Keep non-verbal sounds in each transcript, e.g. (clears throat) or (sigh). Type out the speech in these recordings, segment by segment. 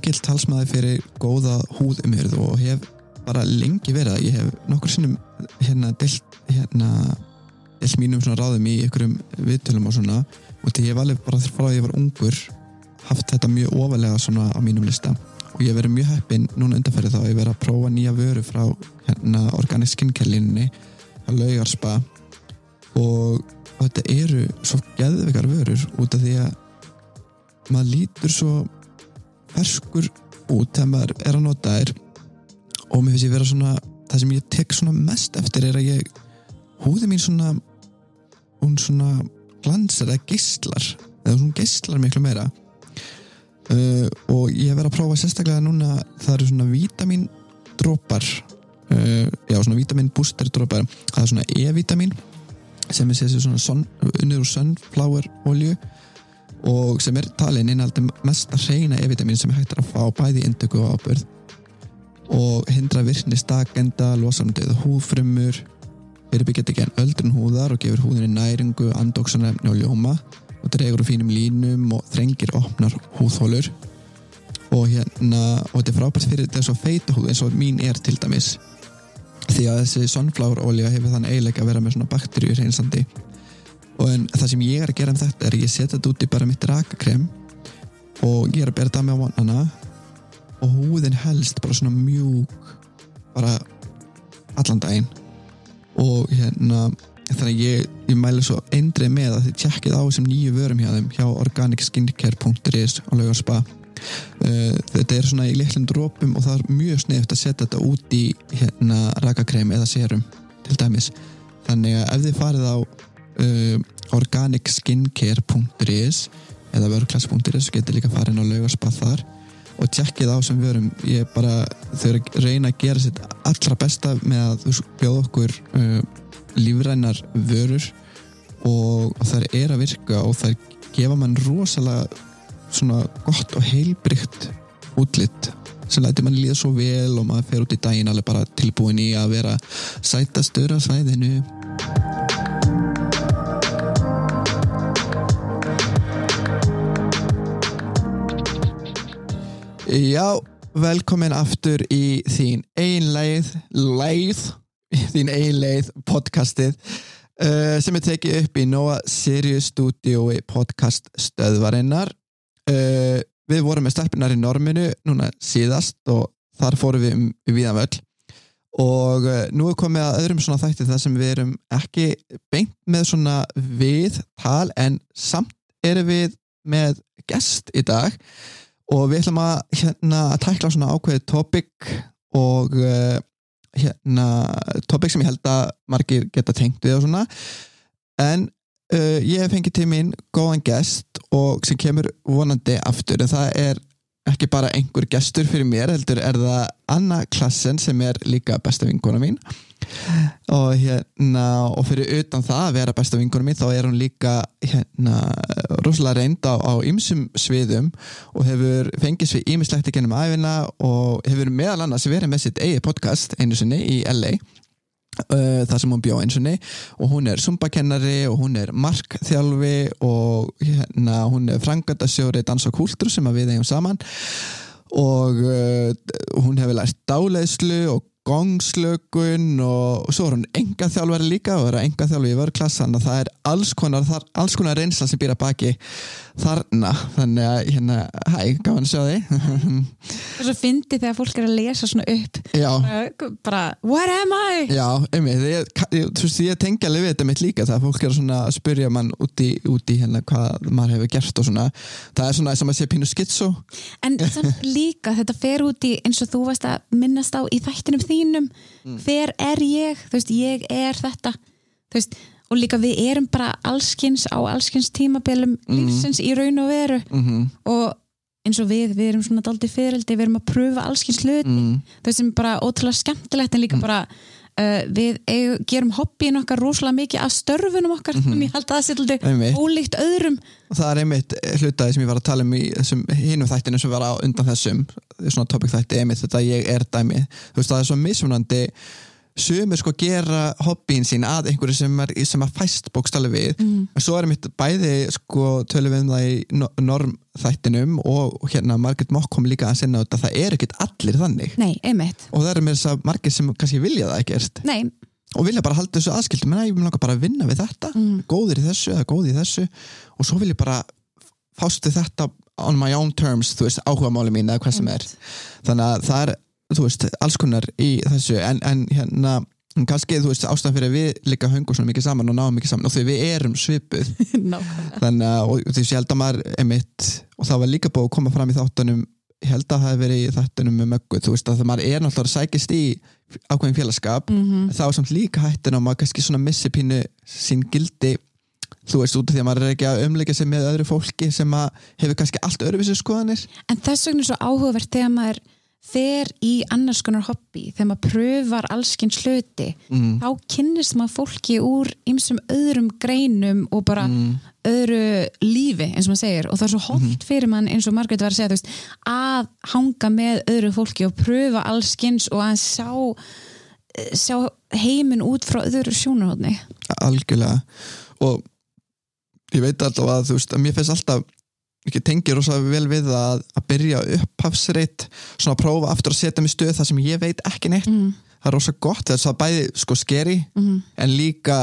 mikill talsmaði fyrir góða húðumhyrð og hef bara lengi verið að ég hef nokkur sinnum hérna delt hérna delt mínum svona ráðum í ykkurum viðtölum og svona. Og því ég hef alveg bara frá að ég var ungur haft þetta mjög ofalega svona á mínum lista. Og ég hef verið mjög heppinn núna undanferðið þá að ég verið að prófa nýja vöru frá hérna Organic Skincare línni að laugarspa og, þetta eru svo geðveikar vörur út af því að maður lítur svo ferskur út þegar maður er að nota þær. Og mér finnst ég vera svona það sem ég tek svona mest eftir er að ég húði mín svona hún svona glansar eða geistlar eða hún geistlar miklu meira. Uh, og ég verið að prófa sérstaklega núna það eru svona vítamindrópar uh, já svona vítaminbústerdrópar það er svona E-vítamin sem er sér svona unnur úr sunflower olju og sem er talin innhaldi mest að reyna E-vitamin sem hægt er að fá bæði indöku og ábyrð og hindra virkni stakenda, losa döða húfrumur fyrirbyggjast ekki en öldrun húðar og gefur húðinni næringu, andóksanefni og ljóma og dregur úr fínum línum og þrengir opnar húðhólur. Og hérna og þetta er frábært fyrir þess að feita húð eins og mín er til dæmis. Því að þessi sunflower olja hefur þann eiginlega að vera með svona bakterjur einsandi og en það sem ég er að gera um þetta er að ég setja þetta út í bara mitt rakakrem og ég er að bera það með á vannana og húðin helst bara svona mjúk bara allan daginn. Og hérna þannig að ég, ég mæli svo eindrið með að þið tjekkið á þessum nýju vörum hjá þeim hjá organicskincare.is og laugarspa uh, þetta er svona í litlum drópum og það er mjög sneft að setja þetta út í hérna rakakrem eða serum til dæmis. Þannig að ef þið farið á uh, organicskincare.is eða vörklass.is getur líka farin á laugarspa þar og tjekkið á sem vörum. Ég bara, þau eru að reyna að gera sitt allra besta með að þú bjóð okkur uh, lífrænar vörur og, og þær er að virka og þær gefa mann rosalega svona gott og heilbrygt útlitt sem læti mann líða svo vel og maður fer út í daginn alveg bara tilbúin í að vera sætastur á svæðinu Já, velkomin aftur í þín ein leið, þín ein leið podcastið uh, sem er tekið upp í Nóa Sirius stúdiói podcast stöðvarinnar. Uh, við vorum með stelpunar í norminu núna síðast og þar fórum við um viðan völl og uh, nú er komið að öðrum svona þætti það sem við erum ekki beint með svona við tal en samt erum við með gest í dag og við ætlum að hérna að tækla svona ákveðið topic og uh, hérna topic sem ég held að margir geta tengt við og svona. En uh, ég hef fengið til mín góðan gest og sem kemur vonandi aftur. En það er ekki bara einhver gestur fyrir mér heldur er það Anna Klassen sem er líka besta vinkona mín. Og hérna og fyrir utan það að vera besta vinkona mín þá er hún líka hérna rosalega reynd á, ymsum sviðum og hefur fengið svið ímislegt í gennum æfina og hefur meðal annars verið með sitt eigi podcast einu sinni í LA uh, það sem hún bjó eins og nei og hún er sumbakennari og hún er markþjálfi og hérna, hún er frangatasjóri dans og kúltur sem við eigum saman. Og uh, hún hefur lært dáleðslu og gongslögun og, og svo er hún enga þjálfari líka og er að enga þjálfi í vörklassan og það er alls konar, þar, alls konar reynsla sem býr að baki þarna. Þannig að hérna, hæ, gaman að sjá þig. Og svo fyndi þegar fólk er að lesa svona upp. Bara, bara what am I? já, einmitt. Ég, ég, þú veist, ég tengi alveg við þetta mitt líka það fólk er svona að spyrja mann út í, út hérna hvað maður hefur gert og svona. Það er svona sem að sé pínu skitsu en líka þetta fer út í eins og þú varst að minnast á í þættinum þínum hver er ég, þú veist, ég er þetta. Þú veist, og líka við erum bara allskins á allskins tímabilum lífsins í raun og veru. Mm og eins og við, við erum svona daldið fyrireldi, við erum að pröfa allskins hlut mm. þau sem er bara ótrúlega skemmtilegt en líka bara uh, við eigum, gerum hobbyin okkar rosalega mikið af störfunum okkar. En ég held að það sé alltaf ólíkt öðrum. Og það er einmitt hlutaði sem ég var að tala um í þessum hinum þættinu sem var á undan þessum svona topic þætti einmitt þetta ég er dæmi. Þú veist það er svo mismunandi sumir sko gera hobbyin sín að einhverju sem, er, sem að fæst bókstali við. Mm. en svo er mitt bæði sko tölum við um það í no- normþættinum og hérna Margaret Mock kom líka að sinna þetta það er ekkert allir þannig. Nei, einmitt. Og það eru með þess að margir sem kannski vilja það ekkert. Nei, og vilja bara halda þessu aðskildu. Menn að ég vil langar bara að vinna við þetta. Mm. góðir í þessu eða góð í þessu. Og svo vil ég bara fást við þetta on my own terms, þú veist, áhugamáli mín eða hvað sem er. Þannig að það er, þú veist, alls konar í þessu en, en hérna, kannski, þú veist, ástæðan fyrir að við líka höngum svona mikið saman og náum mikið saman og því við erum svipuð. (laughs) Þannig að, og ég held að maður emitt, og það var líka búið að koma fram í þáttunum ég held að það hefði verið í þáttunum með möggu, þú veist, að maður er náttúrulega sækist í ákveðin félagskap mm þá er samt líka hættin á maður kannski svona missi pínu sín gildi þú veist, út af því að maður er ekki að umleika sig með öðru fólki sem að hefur kannski allt öðruvísu skoðanir. En þess vegna er svo áhugavert þegar maður fer í annars konar hobby, þegar maður pröfar allskins hluti, mm. þá kynnist maður fólki úr ymsum öðrum greinum og bara Mm. öðru lífi, eins og maður segir og það er svo holdt fyrir mann eins og Margrét var að segja veist, að hanga með öðru fólki og pröfa allskins og að sjá sjá heiminn út frá öðru sjónarhóðni algjörlega og ég veit alltaf að þú veist að mér finnst alltaf ekki tengir rosa vel við að, að byrja upphafsreitt svona að prófa aftur að setja mig í stöð þar sem ég veit ekki neitt. Mm, það er rosa gott, þess að bæði sko skeri mm. en líka,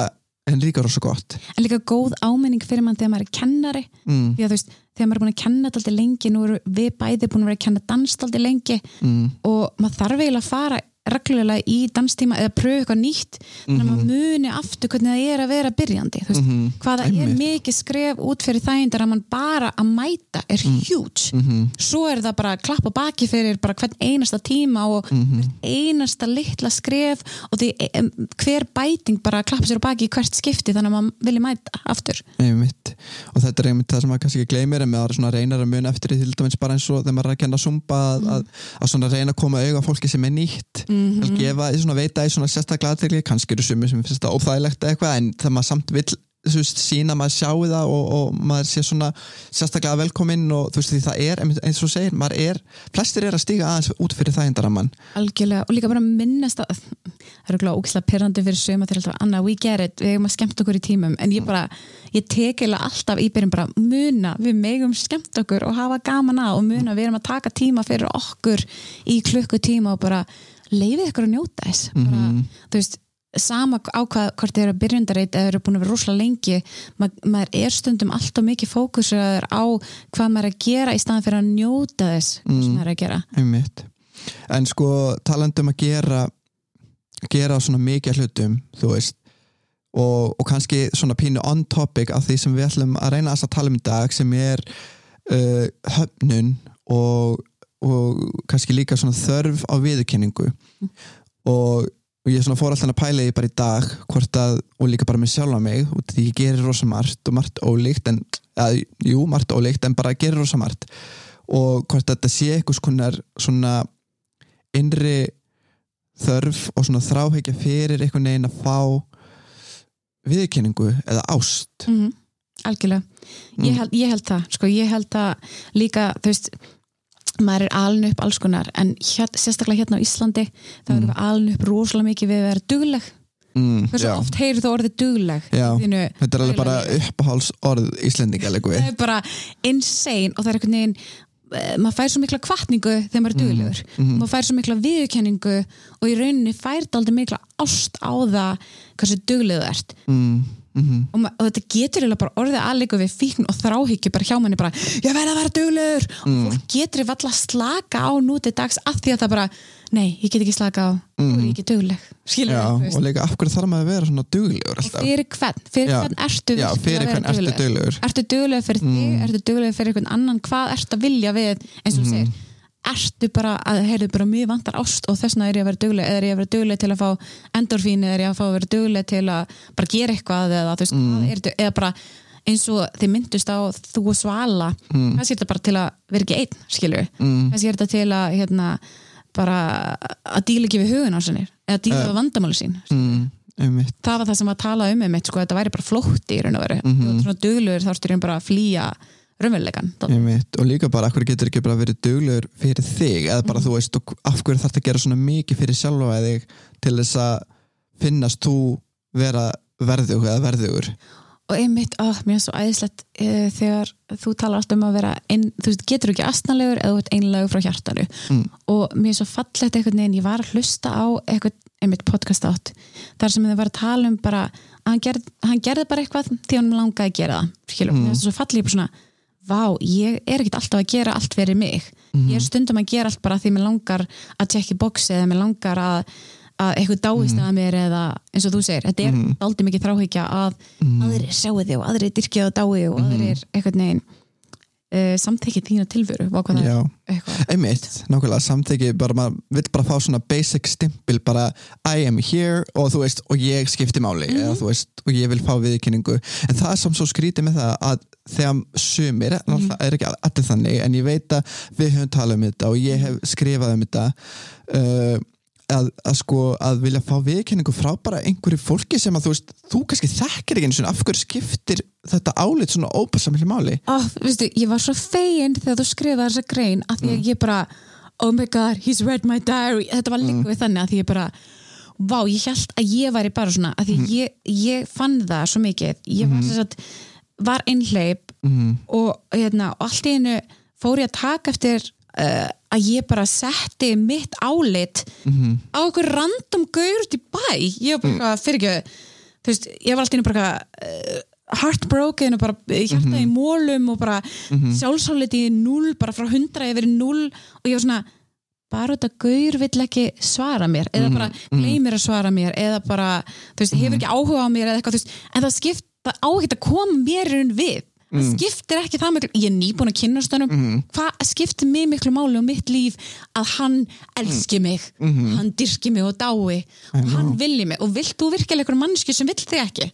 en líka rosa gott. En líka góð áminning fyrir mann þegar maður er kennari. Mm, því að þú veist, þegar maður er búin að kenna þetta aldrei lengi, nú erum við bæði búin að vera að kenna danst aldrei lengi mm, og maður þarf eiginlega að fara reglulega í danstíma eða pröfu eitthvað nýtt þannig að maður muni aftur hvernig það er að vera byrjandi veist, mhm, hvaða er einmitt. mikið skref út fyrir þægindar að mann bara að mæta er huge. Mhm, svo er það bara að klappa baki fyrir bara hvern einasta tíma og mhm, einasta litla skref og því hver bæting bara að klappa sér baki í hvert skipti þannig að maður vilja mæta aftur. Einmitt. Og þetta er einmitt það sem maður kannski ekki gleymir en maður reynar að muna eftir því til dæmis bara eins og þegar maður er að kenna sumba að, að, að svona reyna að koma á fólki sem er nýtt mm að gefa svona veita í svona sérstaklega aðtegli kannski eru sumir sem finnst það óþægilegt eitthvað en þegar maður samt vill þú veist, sína að maður sjáu það og, og maður sé svona sérstaklega velkominn og þú veist því það er eins og segir, maður er, flestir er að stíga aðeins út fyrir þægindaramann algjörlega og líka bara minnast að það eru gláð ógislega perrandi fyrir söma þegar alltaf Anna, we get it, við hefum að skemmt okkur í tímum en ég bara, ég tek eða alltaf í byrjun bara muna, við megum skemmt okkur og hafa gaman að og muna við erum að taka tíma fyrir okkur í klukkutíma og bara leifið ykkur að njóta þess. Bara, þú veist, sama á hvað hvort þið eru að byrjundareit eða eru búin að vera rosalega lengi Ma, maður er stundum alltaf mikið fókusraður á hvað maður er að gera í staðan fyrir að njóta þess mm. sem maður er að gera. Einmitt. En sko talandum að gera gera svona mikið hlutum þú veist og, og kannski svona pínu on topic af því sem við ætlum að reyna að tala um í dag sem er uh, höfnun og, og kannski líka svona þörf á viðurkenningu. Og, og ég svona fór alltaf að pæla í bara í dag hvort að, og líka bara með sjálfa mig og því ég gerir rosa margt og margt ólíkt en, að, jú, margt ólíkt en bara gerir rosa margt. Og hvort þetta sé eitthvað konar svona innri þörf og svona þráhegja fyrir einhvern veginn að fá viðurkenningu eða ást. Mm algjörlega. Ég Mm. held, ég held það, sko, ég held það líka, þú veist maður er alin upp alls konar en hér, sérstaklega hérna á Íslandi þá erum við alin upp rosalega mikið við að vera dugleg. Mm, hversu já, oft heyrir þú orðið dugleg þínu þetta er alveg bara uppáháls orð Íslendinga það er bara insane og það er einhvern veginn eh, maður fær svo mikla kvartningu þegar maður er duglegur. mhm. maður fær svo mikla viðurkenningu og í rauninni fær það aldrei mikla ást á það hversu duglegur þú ert mm, mm, og, og þetta getur eiginlega bara orðið aðleiku við fíkn og þráhyggju bara hjá manni bara ég verð að vera duglegur. Mm. og fólk getur eiginlega alltaf slaka á nú til dags af því að það bara, nei, ég get ekki slaka á. Mm. þú er ég ekki dugleg. Skilur við, veist. og líka af hverju þarf maður að vera svona duglegur og alltaf? Fyrir hvern, fyrir Já. hvern ertu já, virkilega fyrir að hvern ertu duglegur? duglegur. Ertu duglega fyrir þig, ertu duglega fyrir einhvern annan? Hvað ertu að vilja við, eins og þú segir ertu bara að, heyrðu bara mjög vantar ást og þess vegna er ég að vera dugleg eða er ég að vera dugleg til að fá endorfín eða er ég að fá að vera dugleg til að bara gera eitthvað eða veist, mm. er, eða bara eins og þið myndust á þú og svala Mm. kannski er þetta bara til að vera ekki einn skilur, mm, kannski er þetta til að hérna, bara að díla ekki við hugun á sinni eða díla Eh. við vandamáli sín mm, það var það sem að tala um einmitt sko, þetta væri bara flótti í raun og veru. -hmm. svona duglegur þá ertu raun bara að flýja raunveruleikan Einmitt, og líka bara, hverju getur ekki bara verið duglegur fyrir þig, eða bara þú veist af hverju þarf að gera svona mikið fyrir sjálfa þig til þess að finnast þú vera verðug eða verðugur? Og einmitt, á, mér er svo æðislegt e, þegar þú talar alltaf um að vera ein, þú veist, getur ekki astnalegur eða þú ert einlegur frá hjartanu? Mm. og mér er svo fallegt einhvern veginn, ég var að hlusta á eitthvað, einmitt podcast átt þar sem þau var að tala um bara að hann, gerð, hann gerði bara eitthvað því hann langaði að gera það skilur, mm. mér er svo fallið bara svona vá, ég er ekkert alltaf að gera allt fyrir mig. Ég er stundum að gera allt bara því mér langar að tjekka boxi eða mér langar að, að eitthvað dáist að mér eða eins og þú segir, þetta er mm. aldrei mikið þráhyggja að aðrir sjáu þig og aðrir dyrkja og dái og aðrir eitthvað neginn uh, samþykki þína tilveru og það er einmitt, nákvæmlega samþyggi bara maður vill bara fá svona basic stimpil bara I am here og þú veist og ég skipti máli Mhm. eða þú veist og ég vil fá viðkynningu en það er samt svo skrítið með það að þegar sumir, Mhm. náttúrulega er ekki allir þannig en ég veit að við höfum talað um þetta og ég hef skrifað um þetta uh, að, að sko að vilja fá viðkynningu frá bara einhverju fólki sem að þú veist, þú kannski þekkir ekki einu sinni, af hverju skiptir þetta álit svona ópasamili máli. Oh, veistu, ég var svo fegin þegar þú skrifaði þessa grein að því að ég bara oh my god, he's read my diary. Þetta var líka við þannig að því ég bara vá, ég held að ég væri bara svona að því ég, ég fann það svo mikið. Ég var þess að var einhleip mm, og, hérna, og allt í einu fór ég að taka eftir uh, að ég bara setti mitt álit mm, á okkur random gaur út í bæ. Ég var bara, fyrir ekki þú veist, ég var alltaf bara uh, heartbroken og bara hjarta í mólum og bara mm í null, bara frá hundra yfir null og ég var svona bara þetta gaur vill ekki svara mér eða bara gleymir að svara mér eða bara, þú veist, hefur ekki áhuga á mér eða eitthvað, veist, en það skipt það á ekki að koma mér raun við. Það skiptir ekki það miklu, ég er nýbúin að kynast honum. Hvað skiptir mig miklu máli og mitt líf að hann elski mig hann dyrki mig og dái og hann vilji mig. Og vilt þú virkilega einhverjum mannsku sem vill þig ekki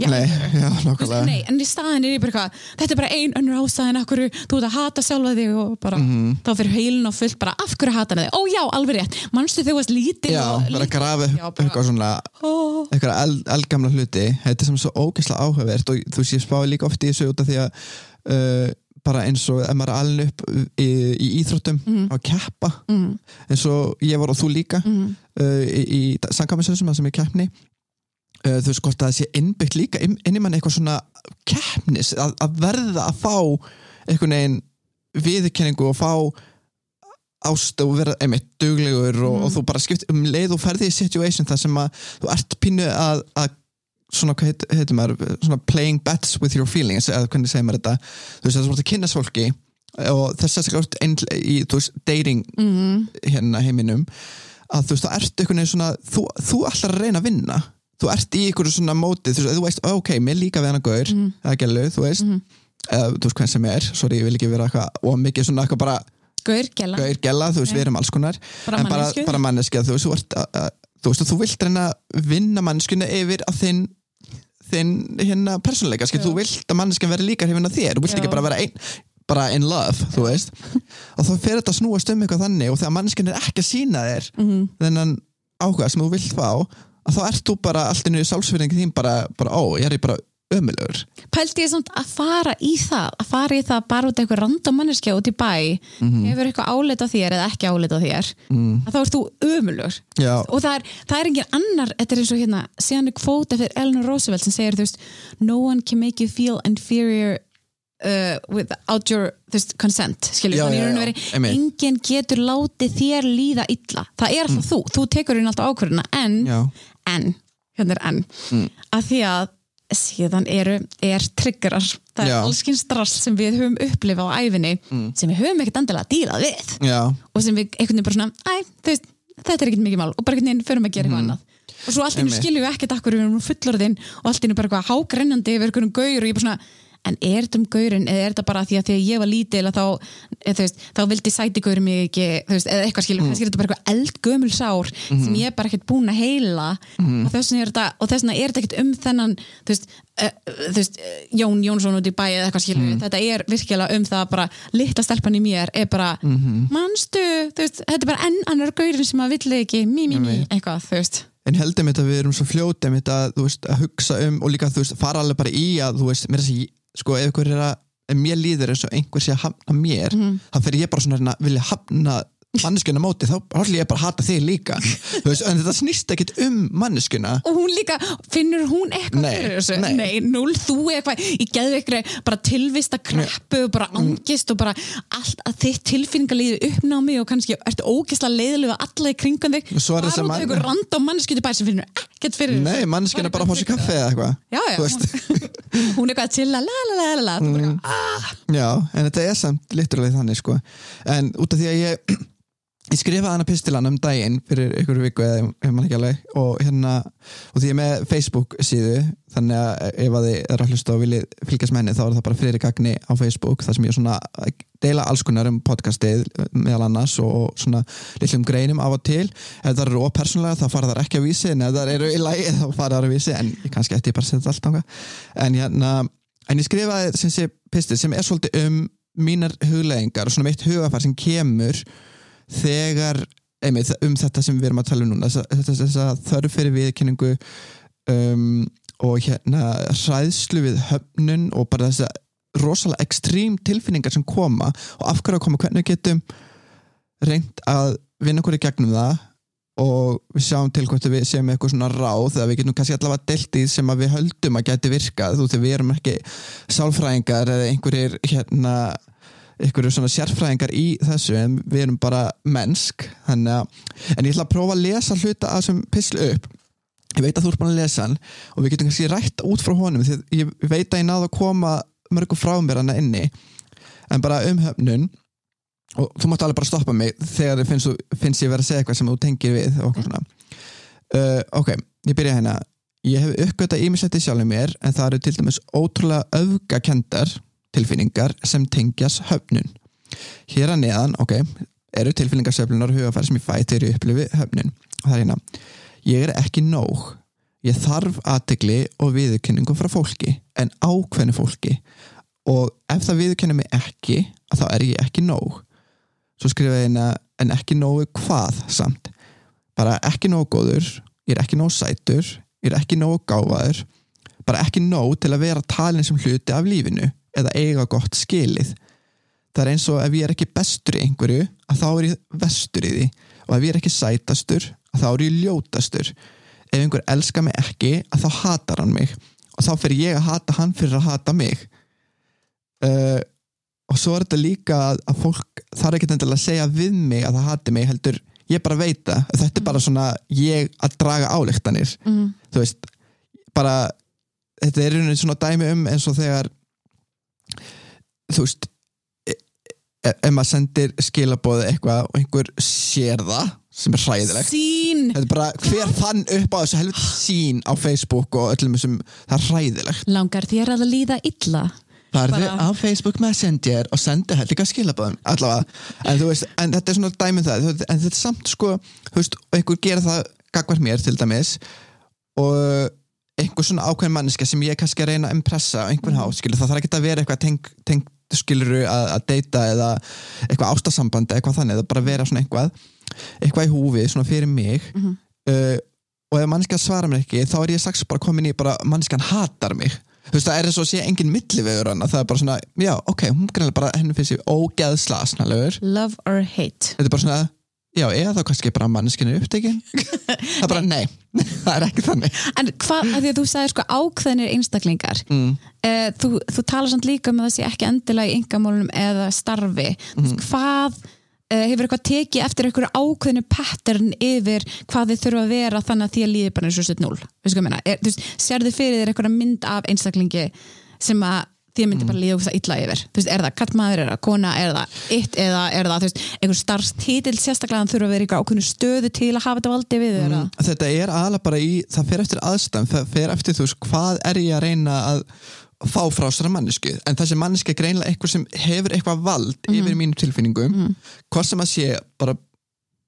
Já, nei, (laughs) já, nákvæmlega. Nei, en í staðin er ég bara eitthvað þetta er bara ein önnur ástæðin hverju þú ert að hata sjálfa þig og bara Mhm. þá fyrir heilin og fullt bara af hverju hata hann þig? Ó já, alveg rétt, manstu þegar þú varst lítil Já, og vera að grafa upp eitthvað svona Ó, eitthvað eld, eldgamla hluti. Þetta er sem svo ógeðslega áhugavert og þú sé spáði líka oft í þessu út af því að uh, bara eins og ef maður er alin upp í, í íþróttum á keppa. Mm, eins og ég var og þú líka mm, uh, í, í samkvæminsum sem er keppni þú veist hvort að það sé innbyggt líka inn, inn í mann eitthvað svona keppnis að, að verða að fá einhvern veginn viðurkenningu og fá ást og vera einmitt duglegur og, og þú bara skipt um leið og ferði í situation þar sem að þú ert pínu að, að svona, hvað heit, heitir maður, svona playing bets with your feelings, eða hvernig segir maður þetta? Þú veist, það er svona að kynast fólki og þess að segja út í, þú veist, dating mm, hérna heiminum að þú veist, það ertu einhvern veginn svona þú, þú að reyna að vinna þú ert í einhverju svona mótið, þú þú veist ok, mér líka við hana gaur, mm. eða gælu, þú veist. Eða þú veist hvern sem er, sorry, ég vil ekki vera eitthvað og mikið svona eitthvað bara Gaur, gæla gaur, þú veist, við erum alls konar. Bara en bara, manneskju. bara manneskja, þú veist, þú ert að, að, þú veist, að þú vilt reyna að vinna manneskjuna yfir að þinn þinn hérna persónleika, skil, þú vilt að manneskjan vera líka að þér, þú vilt ekki bara vera ein, bara in love, þú veist. Og þá fer þetta að snúast um eitthvað þannig og þegar manneskjan er ekki að sína þér Mhm. þennan áhuga sem þú vilt fá að þá ert þú bara allt í nýju sálsfyrringi þín bara, bara, ó, ég er bara ömulögur Pældi ég samt að fara í það að fara í það bara út af eitthvað random manneskja út í bæ hefur eitthvað áleita þér eða ekki áleita þér mm. að þá ert þú ömulur já, og það er, það er engin annar þetta er eins og hérna, síðan er kvóta fyrir Eleanor Roosevelt sem segir þú veist no one can make you feel inferior uh, without your veist, consent skilur, Já, já, já, veri, enginn getur látið þér líða illa, það er alltaf þú þú tekur hérna alltaf ákvörðuna en, en hérna er en Mm. að því að síðan eru, er triggerar það Já. er allskinn strass sem við höfum upplifað á æfinni Mm. sem við höfum ekkert endilega að díla við já og sem við einhvern veginn bara svona æ, veist, þetta er ekkert mikið mál og bara einhvern veginn förum að gera eitthvað annað og svo allt. Einmitt. skiljum við ekkert akkur við erum fullorðin og allt einu bara eitthvað hágrennandi yfir einhvern gaur og ég bara svona en er þetta um gaurin eða er þetta bara því að að ég var lítil að þá, veist, þá vildi sæti gaurin mig ekki veist, eða eitthvað skiljum, Mm. kannski er þetta bara eitthvað eldgömul sár Mhm. sem ég er bara ekkert búin að heila og þess vegna er þetta, og þess vegna er þetta ekkert um þennan veist, uh, uh, Jón Jónsson út í bæ eða eitthvað skiljum Mhm. þetta er virkilega um það bara litla stelpan í mér er bara Mhm. þú veist, þetta er bara enn annar gaurin sem að vill ekki, mí, mí, mí, eitthvað, þú veist en heldum þetta að við erum svo fljóti þetta, þú veist, að hugsa um og líka veist, fara alveg bara í að þú veist, mér er þessi, sko, ef einhver er að ef mér líður eins og einhver sé að hafna mér Mhm. þá fer ég bara svona að vilja hafna manneskuna móti þá ætla ég bara að hata þig líka. Veist, en þetta snýst ekkit um manneskuna og hún líka, finnur hún eitthvað Nei, fyrir þessu? nei. Nei, núl, þú eitthvað í geðu eitthvað, bara tilvista kreppu og bara Mm. angist og bara allt að þitt tilfinningalíðu uppnámi og kannski ertu ógeðslega leiðilega alla í kringum þig. Er þessi út af einhver random mannskjötu bæ sem finnur ekkert fyrir þessu. Nei, manneskuna bara að sér kaffe eða eitthvað Já, já, (laughs) hún er eitthvað að chilla la la la la la, Mm. eitthvað, ah, Já, en þetta er samt literally þannig sko. En út af því að ég Ég skrifaði hana pistilan um daginn fyrir ykkur viku eða ég man ekki alveg. Og hérna, og því ég er með Facebook síðu, þannig að ef að þið er að hlusta og viljið fylgjast með henni þá er það bara fyrir gagni á Facebook þar sem ég svona að deila alls konar um podcastið meðal annars og svona litlum greinum af og til. Ef það eru ópersonlega þá fara það ekki á vísi en ef það eru í lagi þá fara það á vísi en ég kannski ég bara að setja allt ánga en hérna, en ég skrifaði sem sé pistil sem er svolítið um mínar hugleðingar og svona mitt hugafar sem kemur þegar einmitt, um þetta sem við erum að tala um núna þessa, þessa þörf fyrir viðkynningu um, og hérna hræðslu við höfnun og bara þessa rosalega ekstrím tilfinningar sem koma og af hverju að koma hvernig getum reynd að vinna okkur í gegnum það og við sjáum til hvort við séum eitthvað svona ráð eða við getum kannski allavega delt í sem að við höldum að geti virkað þú þegar við erum ekki sálfræðingar eða einhverjir hérna einhverju svona sérfræðingar í þessu en við erum bara mennsk að, en ég ætla að prófa að lesa hluta að þessum pislu upp. Ég veit að þú ert búin að lesa hann og við getum kannski rætt út frá honum því ég veit að ég náðu að koma mörgum frá mér hana inni. En bara um höfnun og þú mátt alveg bara stoppa mig þegar finnst, finnst ég verið að segja eitthvað sem þú tengir við og okkur svona. Uh, ok, ég byrja hérna. Ég hef uppgötað ímislegt í sjálfum mér en það eru til dæmis ótrúlega öfgakendar tilfinningar sem tengjas höfnun. Hér að neðan, ok eru tilfinningarsöflunar og hugafæri sem ég fæ þegar ég upplifi höfnun. Það er hérna ég er ekki nóg. Ég þarf aðtegli og viðurkenningu frá fólki en ákveðnu fólki. Og ef það viðurkennir mig ekki þá er ég ekki nóg. Svo skrifa ég hérna en ekki nógu hvað samt. Bara ekki nógu góður ég er ekki nógu sætur, ég er ekki nógu gáfaður. Bara ekki nóg til að vera talin sem hluti af lífinu eða eiga gott skilið. Það er eins og ef ég er ekki bestur í einhverju að þá er ég vestur í því. Og ef ég er ekki sætastur að þá er ég ljótastur. Ef einhver elskar mig ekki að þá hatar hann mig. Og þá fyrir ég að hata hann fyrir að hata mig. Uh, og svo er þetta líka að, fólk þarf ekki endilega að segja við mig að það hati mig heldur ég bara veit það. Þetta er bara svona ég að draga álíktanir mm, þú veist bara, þetta er einhvern svona dæmi um eins og þegar þú veist e- e- ef maður sendir skilabóði eitthvað og einhver sér það sem er hræðilegt. Sín þetta er bara hver fann upp á þessu helvit sín á Facebook og öllum þessum það er hræðilegt. Langar þér að líða illa? Þið á Facebook Messenger og sendi heldur líka skilabóðum allavega, en þú veist, en þetta er svona dæmi um það, en þetta er samt sko þú veist, einhver gera það gagvar mér til dæmis og einhver svona ákveðin manneska sem ég kannski að reyna að impressa á einhvern hátt, skilur, það þarf ekki að vera eitthvað tengt, tengt skiluru að, að deyta eða eitthvað ástasambandi eitthvað þannig, það bara vera svona eitthvað eitthvað í húfi, svona fyrir mig. Mhm. uh, og ef mannskja svara mér ekki, þá er ég strax bara komin í bara mannskjan hatar mig. Þú veist, það er eins og sé engin millivegur hann það er bara svona, já, ok, hún greinlega bara henni finnst ég ógeðsla snarlegur love or hate. Þetta er bara svona, já, eða þá kannski bara mannskjanu upptekin. (laughs) Það er bara, nei, (laughs) það er ekki þannig. En hvað, af því að þú sagði sko ákveðnir einstaklingar mm. uh, þú, þú talar samt líka um að það sé ekki endilega í yngamálunum eða starfi. Mhm. hvað uh, hefur eitthvað tekið eftir einhverju ákveðinu pattern yfir hvað þið þurfa að vera þannig að því að líði bara eins og sett núl Veistu hvað ég þú veist, sérðu fyrir þér einhverja mynd af einstaklingi sem að því að myndi bara líða ógst illa yfir. Þú veist, er það kallmaður, er það kona, er það eitt eða er það, þú veist, einhver starfstítil sérstaklega þurfa að vera í ákveðinu stöðu til að hafa þetta valdi við mm. þetta er aðalega bara í, það fer eftir aðstæðum það fer eftir þú veist, hvað er ég að reyna að fá frá sér mannesku en þessi manneski er greinlega eitthvað sem hefur eitthvað vald yfir mínu tilfinningum. Hvað sem að sé bara,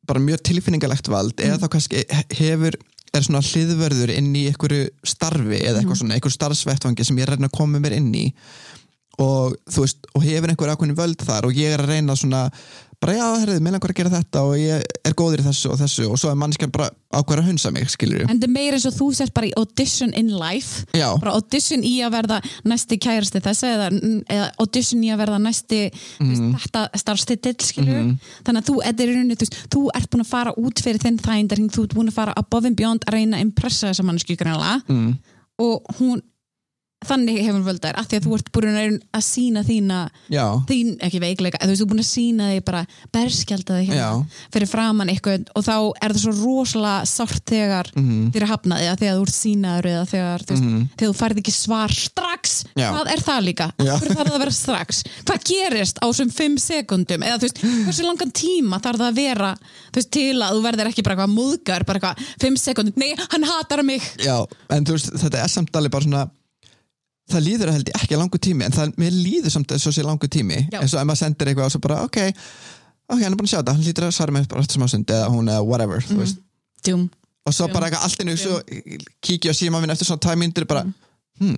bara mjög tilfinningalegt vald eða þá kannski hefur er svona hliðvörður inn í einhverju starfi eða eitthvað svona, einhverju starfsvettvangi sem ég reyna að koma mér inn í. Og þú veist, og hefur einhver ákveðin völd þar og ég er að reyna svona bara já, herrið, mér langar að gera þetta og ég er góður í þessu og þessu og svo er mannskjan bara ákveður að hunsa mig, skilur en það meira eins og þú sett bara í audition in life Já. bara audition í að verða næsti kærasti þessa eða, eða audition í að verða næsti mm. veist, þetta starfstitill skilur Mhm. þannig að þú, þetta er í rauninni, þú þú ert búin að fara út fyrir þinn þægindarhing, þú ert búin að fara above and beyond að reyna að impressa þessa mannskju greinlega mm. og hún þannig hefur völdar, af því að þú ert búin að, að sína þína, Já, þín, ekki veikleika þú ert búin að sína þig bara berskjálta þig hérna fyrir framann eitthvað og þá er það svo rosalega sárt þegar Mhm. þér er hafnað eða þegar þú ert sínaður eða þegar, þú veist, Mhm. þegar þú færð ekki svar strax, Já. hvað er það líka? Hvernig þarf það að vera strax? Hvað gerist á þessum fimm sekundum? Eða þú veist, hversu langan tíma þarf það að vera veist, til að þú verður ekki bara eitthvað múðgar, bara eitthvað, fimm sekundum, nei, hann hatar mig já, en þú veist, þetta er samt alveg bara svona það líður held ég ekki langu tími en það, mér líður samt þess að sé langu tími. Eins og ef maður sendir eitthvað og svo bara, ok ok, hann er búin að sjá þetta, hann lítur að svara mig bara eftir smá stund eða hún eða whatever, Mhm. veist. Djúm. og svo bara eitthvað allt innu svo kíkja á síma minn eftir svona tæm myndir bara, hmm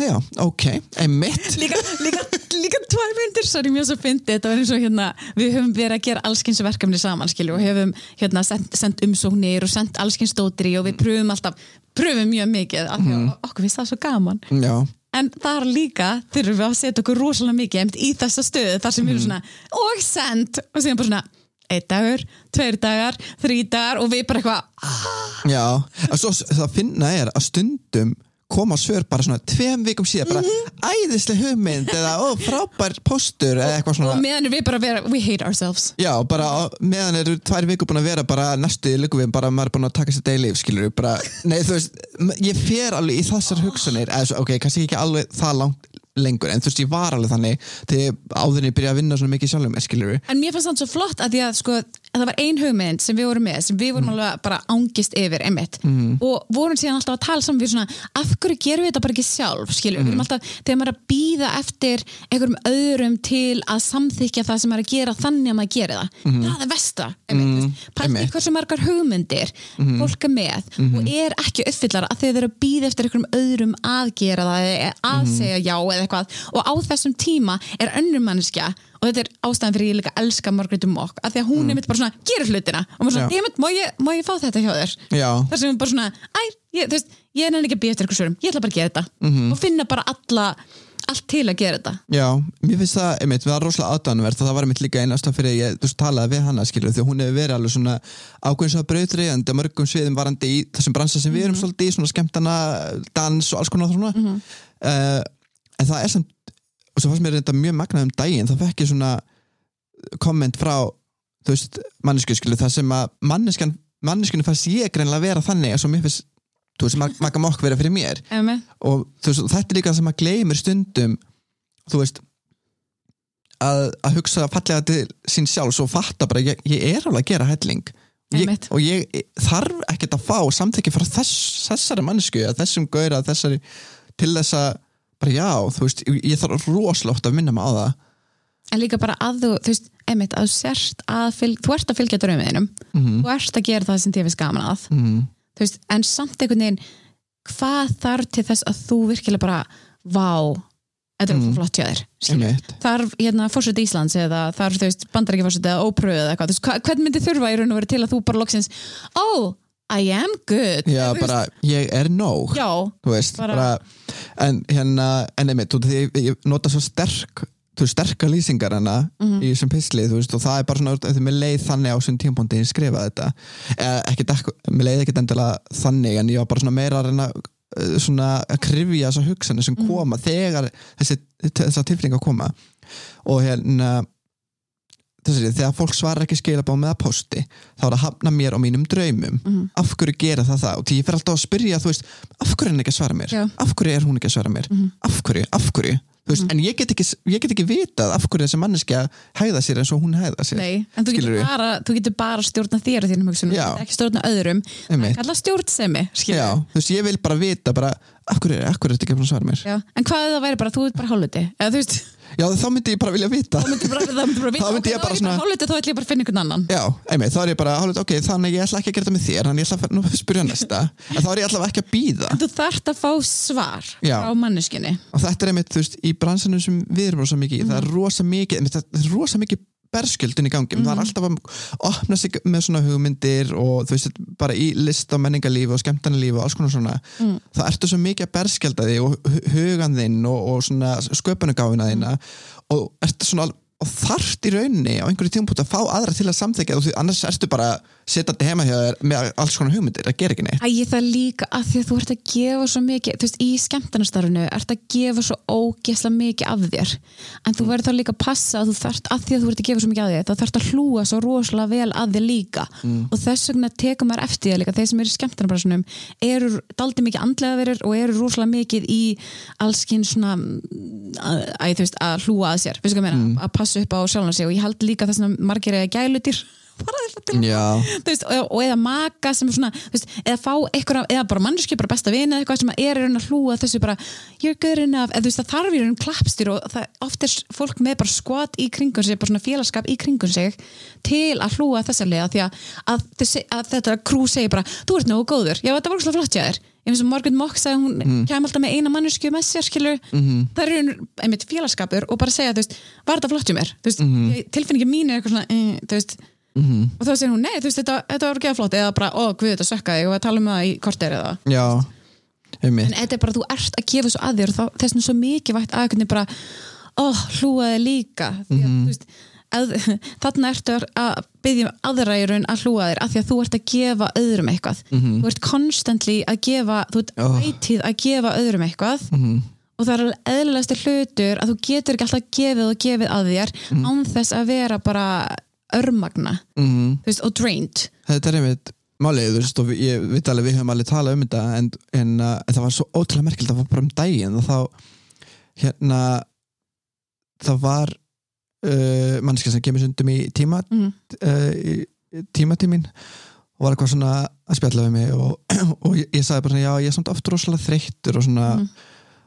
já, ok, einmitt. (laughs) Líka, líka, líka tvær myndir sorry, mjög svo fyndi, þetta var eins og hérna við höfum verið að gera allskins verkefni saman skilju, og höfum hérna sendt, sendt umsóknir og sendt allskins dótri og við pröfum alltaf, pröfum mjög mikið af því að okkur finnst það svo gaman. Já, en þar líka þurfum við að setja okkur rosalega mikið í þessa stöðu þar sem við erum svona og send. Og síðan bara svona einn dagur, tveir dagar, þrý dagar. Og við bara eitthvað já. Og svo það finna er að stundum koma svör bara svona tveim vikum síðan bara æðislega hugmynd eða ó, frábær póstur eða eitthvað og svona meðan er við bara að vera, we hate ourselves. Já, bara meðan eru tvær vikur búin að vera bara næstu líku við bara maður er búin að taka sér degi líf, skilur við bara, nei þú veist, ég fer alveg í þessar hugsanir, eða ok, kannski ekki alveg það langt lengur, en þú veist, ég var alveg þannig þegar áðurinn ég byrja að vinna svona mikið sjálfum, skilur við En mér fannst það svo flott að því að sko, að það var ein hugmynd sem við vorum með sem við vorum alveg bara ángist yfir einmitt. Og vorum síðan alltaf að tala saman við svona, af hverju gerum við þetta bara ekki sjálf skilur, við erum alltaf, þegar maður er að býða eftir einhverjum öðrum til að samþykja það sem maður er að gera þannig að maður geri það. Það er versta mm. pælt einmitt. hversu margar hugmyndir fólk er með og er ekki uppfyllar að þeir eru að býða eftir einhverjum öðrum að gera það að segja já eða eitthvað. Og á þessum tíma er önnur manneskja og þetta er ástæðan fyrir ég líka elska Margrétu Mokk að því að hún er mitt bara svona, gerir hlutina. Og maður svona, ég mynd, má ég, má ég fá þetta hjá þér? Já, þar sem hún bara svona, æ, ég, þú veist ég er nefnilega ekki að býja eftir eitthvað svörum, ég ætla bara að gera þetta. Og finna bara alla allt til að gera þetta. Já, mér finnst það, einmitt, við erum rosalega aðdánuvert og það var einmitt líka einasta fyrir ég, þú veist, talaði við hana, skilur því að hún hefur verið alveg svona ákveðin svona brautriðandi á mörgum sviðum varandi í þessum bransa sem við erum svolítið í, svona skemmtana, dans og alls konar svona. Uh, en það er samt og svo fannst mér þetta mjög magnað um daginn þá fekk ég svona komment frá þú veist, mannesku skilur það sem að manneskan, manneskinu fannst ég greinlega vera þannig eins og mér finnst, þú veist, Mag- Magga Mokk vera fyrir mér. Emme? og veist, þetta er líka það sem að gleymir stundum þú veist að, að hugsa fallega til sín sjálf og fatta bara, ég, ég er alveg að gera helling. Ég, og ég þarf ekkert að fá samþekki frá þess, þessari mannesku þessum gauðra þessari til þess að bara já, þú veist, ég, þarf rosalótt að minna mig á það en líka bara að þú, þú veist, einmitt að þú sérst að fylg, þú ert að fylgja draumiðinum þú ert að gera það sem þið finnst gaman að mm. þú veist, en samt einhvern veginn hvað þarf til þess að þú virkilega bara, vá þetta er mm. flott þér skilur. Einmitt. þarf hérna fórseti Íslands eða þarf þú veist bandarækja fórseti eða ópröðu eða eitthvað, þú veist, hva- hvern myndi þurfa í raun og verið til að þú bara loksins, oh, I am good já, bara, ég er nóg já, veist, Bara- bara, en hérna, en einmitt, þú ég, ég nota svo sterk þú sterkar lýsingar hana Mhm. í þessum pisli, þú veist, og það er bara svona þegar mér leið þannig á þessum tímpóndi ég skrifa þetta, mér leið ekkert endilega þannig, en ég var bara svona meira að reyna uh, svona að krifja þessar hugsanir Mhm. sem koma þegar þessi, þessar tilfinningar koma og hérna þessi, þegar fólk svarar ekki skilabá með að posti þá er að hafna mér og mínum draumum. Mhm. af hverju gera það það og því ég fer alltaf að spyrja þú veist, af hverju er hann ekki að svara mér? Já. af hverju er hún ekki að svara mér? Af hverju, af hverju? Þú veist, en ég get, ekki, ég get ekki vitað af hverju þessi manneskja hæða sér eins og hún hæða sér. Nei, en þú getur, bara, þú getur bara stjórna þér og þínum hugsunum, ekki stjórna öðrum Einmitt. kalla stjórnsemi, Já, þú veist, ég vil bara vita bara, af hverju, af hverju er þetta Já, þá myndi ég bara vilja vita. Þá myndi bara, það myndi bara vita, Þá myndi ok, ég bara þá svona- bara hálfleiti þá ætlum ég bara að finna einhvern annan. Já, einmitt, þá er ég bara, hálfut, ok, þannig ég ætla ekki að gera þetta með þér, þannig ég ætla að nú (laughs) spyrja næsta. En þá er ég allavega ekki að býða þú þarft að fá svar Já. frá manneskinni og þetta er einmitt, þú veist, í bransanum sem við erum rosa mikið, í, það er rosa mikið einmitt, það er rosa mikið berskjöldin í gangi. Það er alltaf að opna sig með svona hugmyndir og þú veist, bara í list og menningarlífi og skemmtarnalífi og alls konar svona. Það ertu svo mikið að berskjölda þig og hu- hugan þinn og, og svona sköpunugáfina þína og ertu svona og þarft í rauninni á einhverju tímpúti að fá aðra til að samþykja og því annars ertu bara setjandi heima hjá þér með alls konar hugmyndir, það ger ekki neitt. Æ, það líka að því að þú ert að gefa svo mikið, þú veist, í skemmtarnastarfinu ert að gefa svo ógesla mikið af þér, en þú verður þá líka að passa að þú þarft, að því að þú ert að gefa svo mikið af þér þá þarft að hlúa svo rosalega vel að þér líka. Og þess vegna tekur maður eftir þér líka, þeir sem eru í skemmtarnabransunum eru daldi mikið andlega verir og eru rosalega mikið í allskinn svona að, að, þú veist, að að ég að passa upp á sjálfan sig og ég held líka þess að margir er gælutir að veist, og, og eða maka sem er svona veist, eða fá eitthvað, eða bara mannski bara besta vina eða eitthvað sem er að hlúa þessu bara you're good enough, eða þú veist það þarf í raun klappstýr og það, oft er fólk með bara skot í kringun sig, bara svona félagskap í kringun sig til að hlúa þessa liða því að, að, að þetta krú segir bara, þú ert nógu góður, já þetta var ekki flott hjá þér eins og Margaret Mock sagði hún mm. kemur alltaf með eina mannesku með sér skilur Mhm. það er raun, einmitt félagskapur og bara segja, veist, var þetta flott hjá mér? Veist, mm. tilfinningi mín er eitthvað svona þú veist, Mhm. og þá segir hún, nei, veist, þetta, þetta var ekki að flott. Eða bara, ó, guð, þetta sökkaði og við talum um það í korter eða já, einmitt. En þetta er bara, þú ert að gefa svo að þér og þess vegna er svo mikið vægt aðeins bara, ó, hlúaði líka. Því að, þú veist að, þarna ertu að byggja aðra í raun að hlúa þér af því að þú ert að gefa öðrum eitthvað. Þú ert constantly að gefa þú ert Oh. ætíð að gefa öðrum eitthvað. Og það er alveg eðlilegasti hlutur að þú getur ekki alltaf gefið og gefið að þér án þess að vera bara örmagna. Mm. þú veist, og drained. Þetta er einmitt málið, þú veist, og ég veit alveg við höfum alveg talað um þetta en, en uh, það var svo ótrúlega merkild, það var bara um daginn og þá hérna það var uh, mannskja sem kemur sundum í tíma mm. uh, í tímatímin og var eitthvað svona að spjalla við mig og, (clears throat) og ég, ég sagði bara svona, já, ég er samt oft rosalega þreyttur og svona Mhm.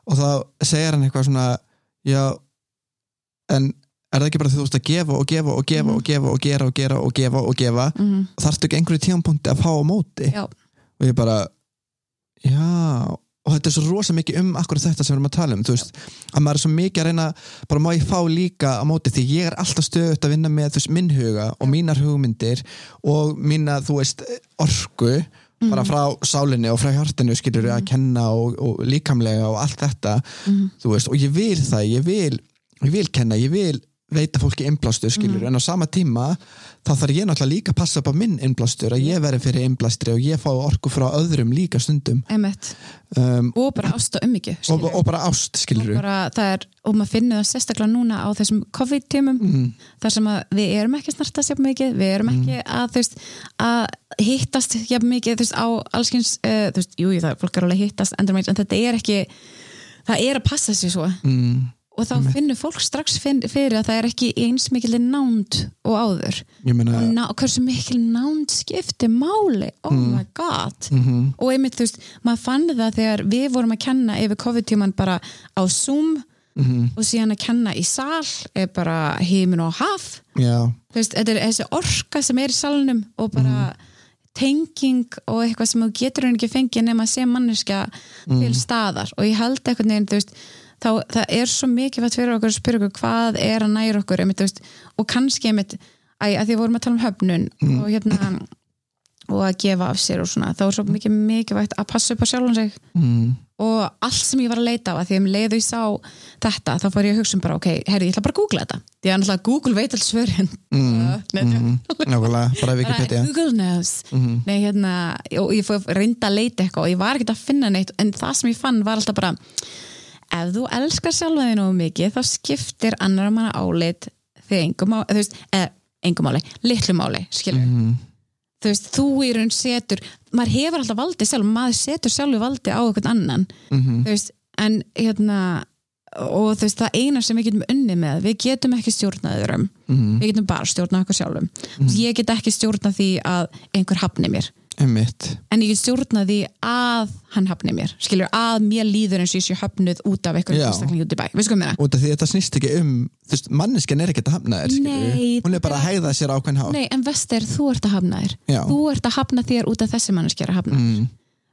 og þá segir hann eitthvað svona já, en er það ekki bara því þú veist að gefa og gefa og gefa Mhm. og gefa og gera og gera og gefa og gefa Mm. og þarftu ekki einhverju tímapunkti að fá á móti Já. og ég bara já, og þetta er svo rosa mikið um akkur þetta sem við erum að tala um veist, að maður er svo mikið að reyna bara má ég fá líka á móti því ég er alltaf stöðut að vinna með veist, minn huga og mínar hugmyndir og mína, þú veist, orku bara frá sálinni og frá hjartinu skilur að kenna og, og líkamlega og allt þetta, þú veist, og ég vil það ég vil, ég vil kenna, ég vil veita fólki innblástur skilur en á sama tíma þá þarf ég náttúrulega líka að passa upp á minn innblástur að ég veri fyrir innblástri og ég fá orku frá öðrum líka stundum. Um, og bara ást og ummyggju og, og bara ást skilur og, bara, það er, og maður finnur það sérstaklega núna á þessum COVID-tímum mm, þar sem að við erum ekki að snartast jafn mikið, við erum ekki að, þú veist, að hittast jafn mikið veist, á allskins uh, þú veist, jú, jú, það er fólk er að hittast en þetta er ekki það er að passa sig svo. Mm, og þá finnur fólk strax fyrir að það er ekki eins mikil nánd og áður. Meina og, og hversu mikil nánd skipti máli, oh my god. Mm, og einmitt þú veist, maður fann það þegar við vorum að kenna yfir COVID-tíman bara á Zoom mm, og síðan að kenna í sal er bara heimin og haf. Já, þú veist, þetta er þessi orka sem er í salnum og bara tenging og eitthvað sem þú getur hann ekki fengið nema að sé manneskja til staðar. Og ég held eitthvað neginn, þú veist þá það er svo mikið fyrir okkur að spyrja okkur hvað er að næra okkur einmitt, veist, og kannski einmitt að, að því vorum að tala um höfnun og hérna og að gefa af sér og svona, þá er svo mikið mikilvægt að passa upp á sjálfan sig. Mm, og allt sem ég var að leita á að því að um leið og ég sá þetta þá fór ég að hugsa um bara ok, herri, ég ætla bara að googla þetta. Því að náttúrulega Google veit alls mm, (laughs) Nei, mm, nákvæmlega, bara Wikipedia. Google knows Mhm. Nei, hérna, og ég fór reynda að leita eitthvað og ég var ekkert að finna neitt en það sem ég fann var alltaf bara ef þú elskar sjálfa þig nógu mikið þá skiptir annar manna álit þig engum máli, þú veist, eða engum máli litlu máli, skilur mm, þú veist, þú í raun setur maður hefur alltaf valdið sjálf, maður setur sjálfu valdið á einhvern annan. Mm, þú veist, en hérna og þú veist, það eina sem við getum unni með við getum ekki stjórnað öðrum. Mm, við getum bara stjórnað okkur sjálfum. Mm. ég get ekki stjórnað því að einhver hafni mér einmitt. En ég stjórna því að hann hafni mér, skilur, að mér líður eins og ég sé höfnuð út af eitthvað einstakling út í bæ, veistu hvað mér út af því þetta snýst ekki um þú veist, manneskjan er ekkert að hafna þér skilurðu. Nei, hún er bara að hæða sér ákveðin há Nei, en vestir, þú ert að hafna þér. Já. þú ert að hafna þér út af þessi manneskja er að hafna mm,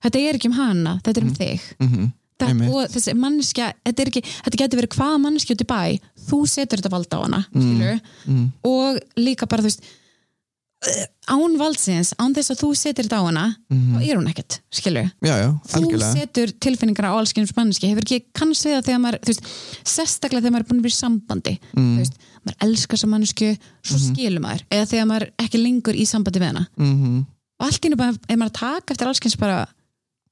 þetta er ekki um hana, þetta er um þig. Mm það, Einmitt. og þessi manneskja þetta, ekki, þetta getur verið hvaða manneskja út í bæ þú setur þetta valda á hana skilur, mm, og líka bara þú veist án valdsins, án þess að þú setur þetta á hana Mhm. þá er hún ekkert, skilur já, já, þú setur tilfinningar á allskynns manneski hefur ekki kannast við það þegar maður veist, sérstaklega þegar maður er búin að í sambandi Mm. veist, maður elskar þessa mannesku svo skilur maður, eða þegar maður ekki lengur í sambandi við hana. Mm og allt í einu bara, ef maður að taka eftir allskynns bara,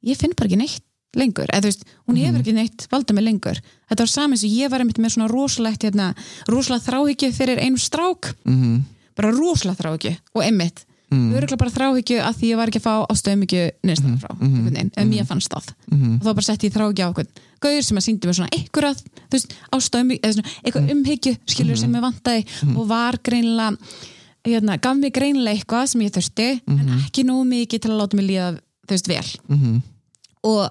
ég finn bara ekki neitt lengur, eða þú veist, hún Mhm. hefur ekki neitt valdið mig lengur, þetta var saman sem ég var einmitt með svona rosalegt, hérna, rosalega þráhyggju fyrir einum strák, -hmm. Bara rosalega þráhyggju og einmitt, Mm. öruglega bara þráhyggju að því ég var ekki að fá á stöðmyggju neðstan frá, einhvern veginn, ef mér fannst það Mhm. og þá bara setti ég þráhyggju á okkur gauður sem að síndi mér svona einhverja þú veist, á stöðmyggju, eða svona eitthvað Mhm. umhyggju skilur sem ég vantaði og var greinlega hérna, gaf mér greinlega eitthvað sem ég þurfti en Mhm. ekki nógu mikið til að láta mig líða þú veist vel og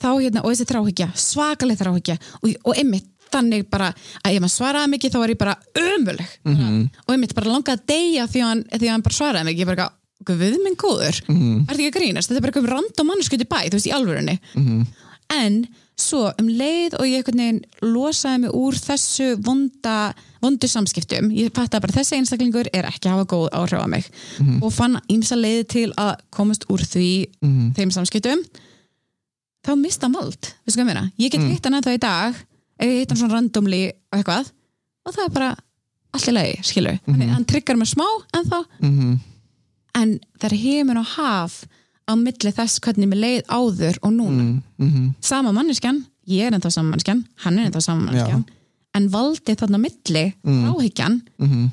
þá hérna, og þessi þráhyggja svakaleg þráhyggja og, og einmitt þannig bara að ef maður svaraði mikið þá var ég bara ömuleg Mhm. og einmitt bara langaði að deyja því að hann, því að hann bara svaraði mikið ég bara, guð minn góður Mhm. er þetta ekki að grínast, þetta er bara eitthvað random mannskjöld í bæ þú veist, í alvörunni Mhm. en svo um leið og ég einhvern veginn losaði mig úr þessu vonda, vondu samskiptum ég fattaði bara þessi einstaklingur er ekki að hafa góð áhrif á mig og fann ímsa leiði til að komast úr því Mhm. þeim samskiptum þá mista hann vald veistu hvað ég meina? ég get mm. hitt hann ennþá í dag ef ég hitt hann svona randomly og eitthvað og það er bara allt í lagi skilur, mm -hmm. hann tryggar mig smá Mhm. en það er heiminn og haf á milli þess hvernig mér leið áður og núna Mhm. Mhm. sama manneskjan, ég er ennþá sama manneskjan hann er ennþá sama manneskjan en valdið þarna milli, Mm. áhyggjan Mhm.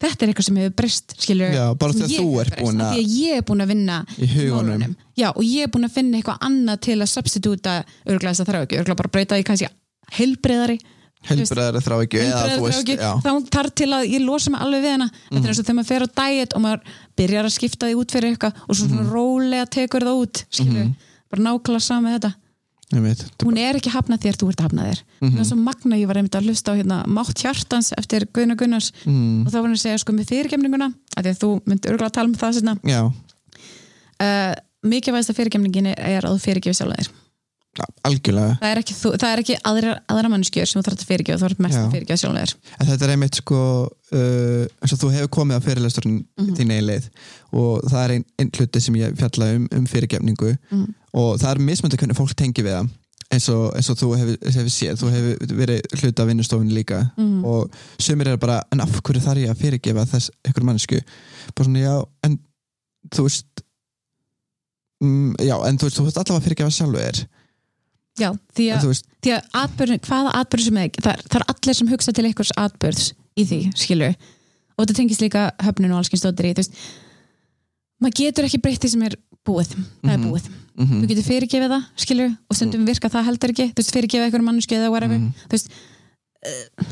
þetta er eitthvað sem hefur breyst skilur, Já, bara því að þú breyst, búin að- því að ég er búin að vinna Í huganum. málunum. já, og ég er búin að finna eitthvað annað til að substitúta þess að þrá ekki, örglega bara breyta því kannski heilbreyðari Heilbrigðari þrá ekki. Já þá þarf til að ég losa mig alveg við hana. Þetta er eins og þegar maður fer á diet og maður byrjar að skipta því út fyrir eitthvað og svo Mhm. svona rólega tekur það út skilur, bara nákvæmlega sama með þetta. Er hún er ekki hafnað þér, þú ert að hafna þér. Mhm. það er svo magna, ég var einmitt að hlusta á hérna, Mátt Hjartans eftir Guðna Gunnars. Mm. og þá var hann að segja sko með fyrirgemninguna af því að þú myndir örgulega að tala um það sérna Já, uh, mikilvægast að fyrirgemningin er að þú fyrirgefi sjálf algjörlega það er ekki, þú, það er ekki aðra, aðra mannskjör sem þú þarf að fyrirgefa, þú þarf mest að fyrirgefa sjálf þér En þetta er einmitt sko uh, eins og þú hefur komið á fyrirlesturinn Mhm. þín eigin leið og það er einn ein hluti sem ég fjalla um, um fyrirgefningu Mhm. og það er mismöndi hvernig fólk tengi við það eins og, eins og þú hefur, hefur séð þú hefur verið hluti af vinnustofun líka Mhm. og sumir er bara en af hverju þarf ég að fyrirgefa þess ykkur mannsku bara svona já, en þú veist mm, já, en þú veist, þú veist allavega fyrirgefa sjálfu þér já, því að, því að atbyrð, hvaða atbyrð sem er það, það er allir sem hugsa til einhvers atbyrðs í því, skilur og þetta tengist líka höfnun og allskynnstóttir í þú veist, maður getur ekki breytt því sem er búið, það er Mhm. búið. Mm þú getur fyrirgefið það, skilur og stundum virka það heldur ekki, þú veist, fyrirgefið eitthvað mannsku eða whatever, Mhm. þú veist uh,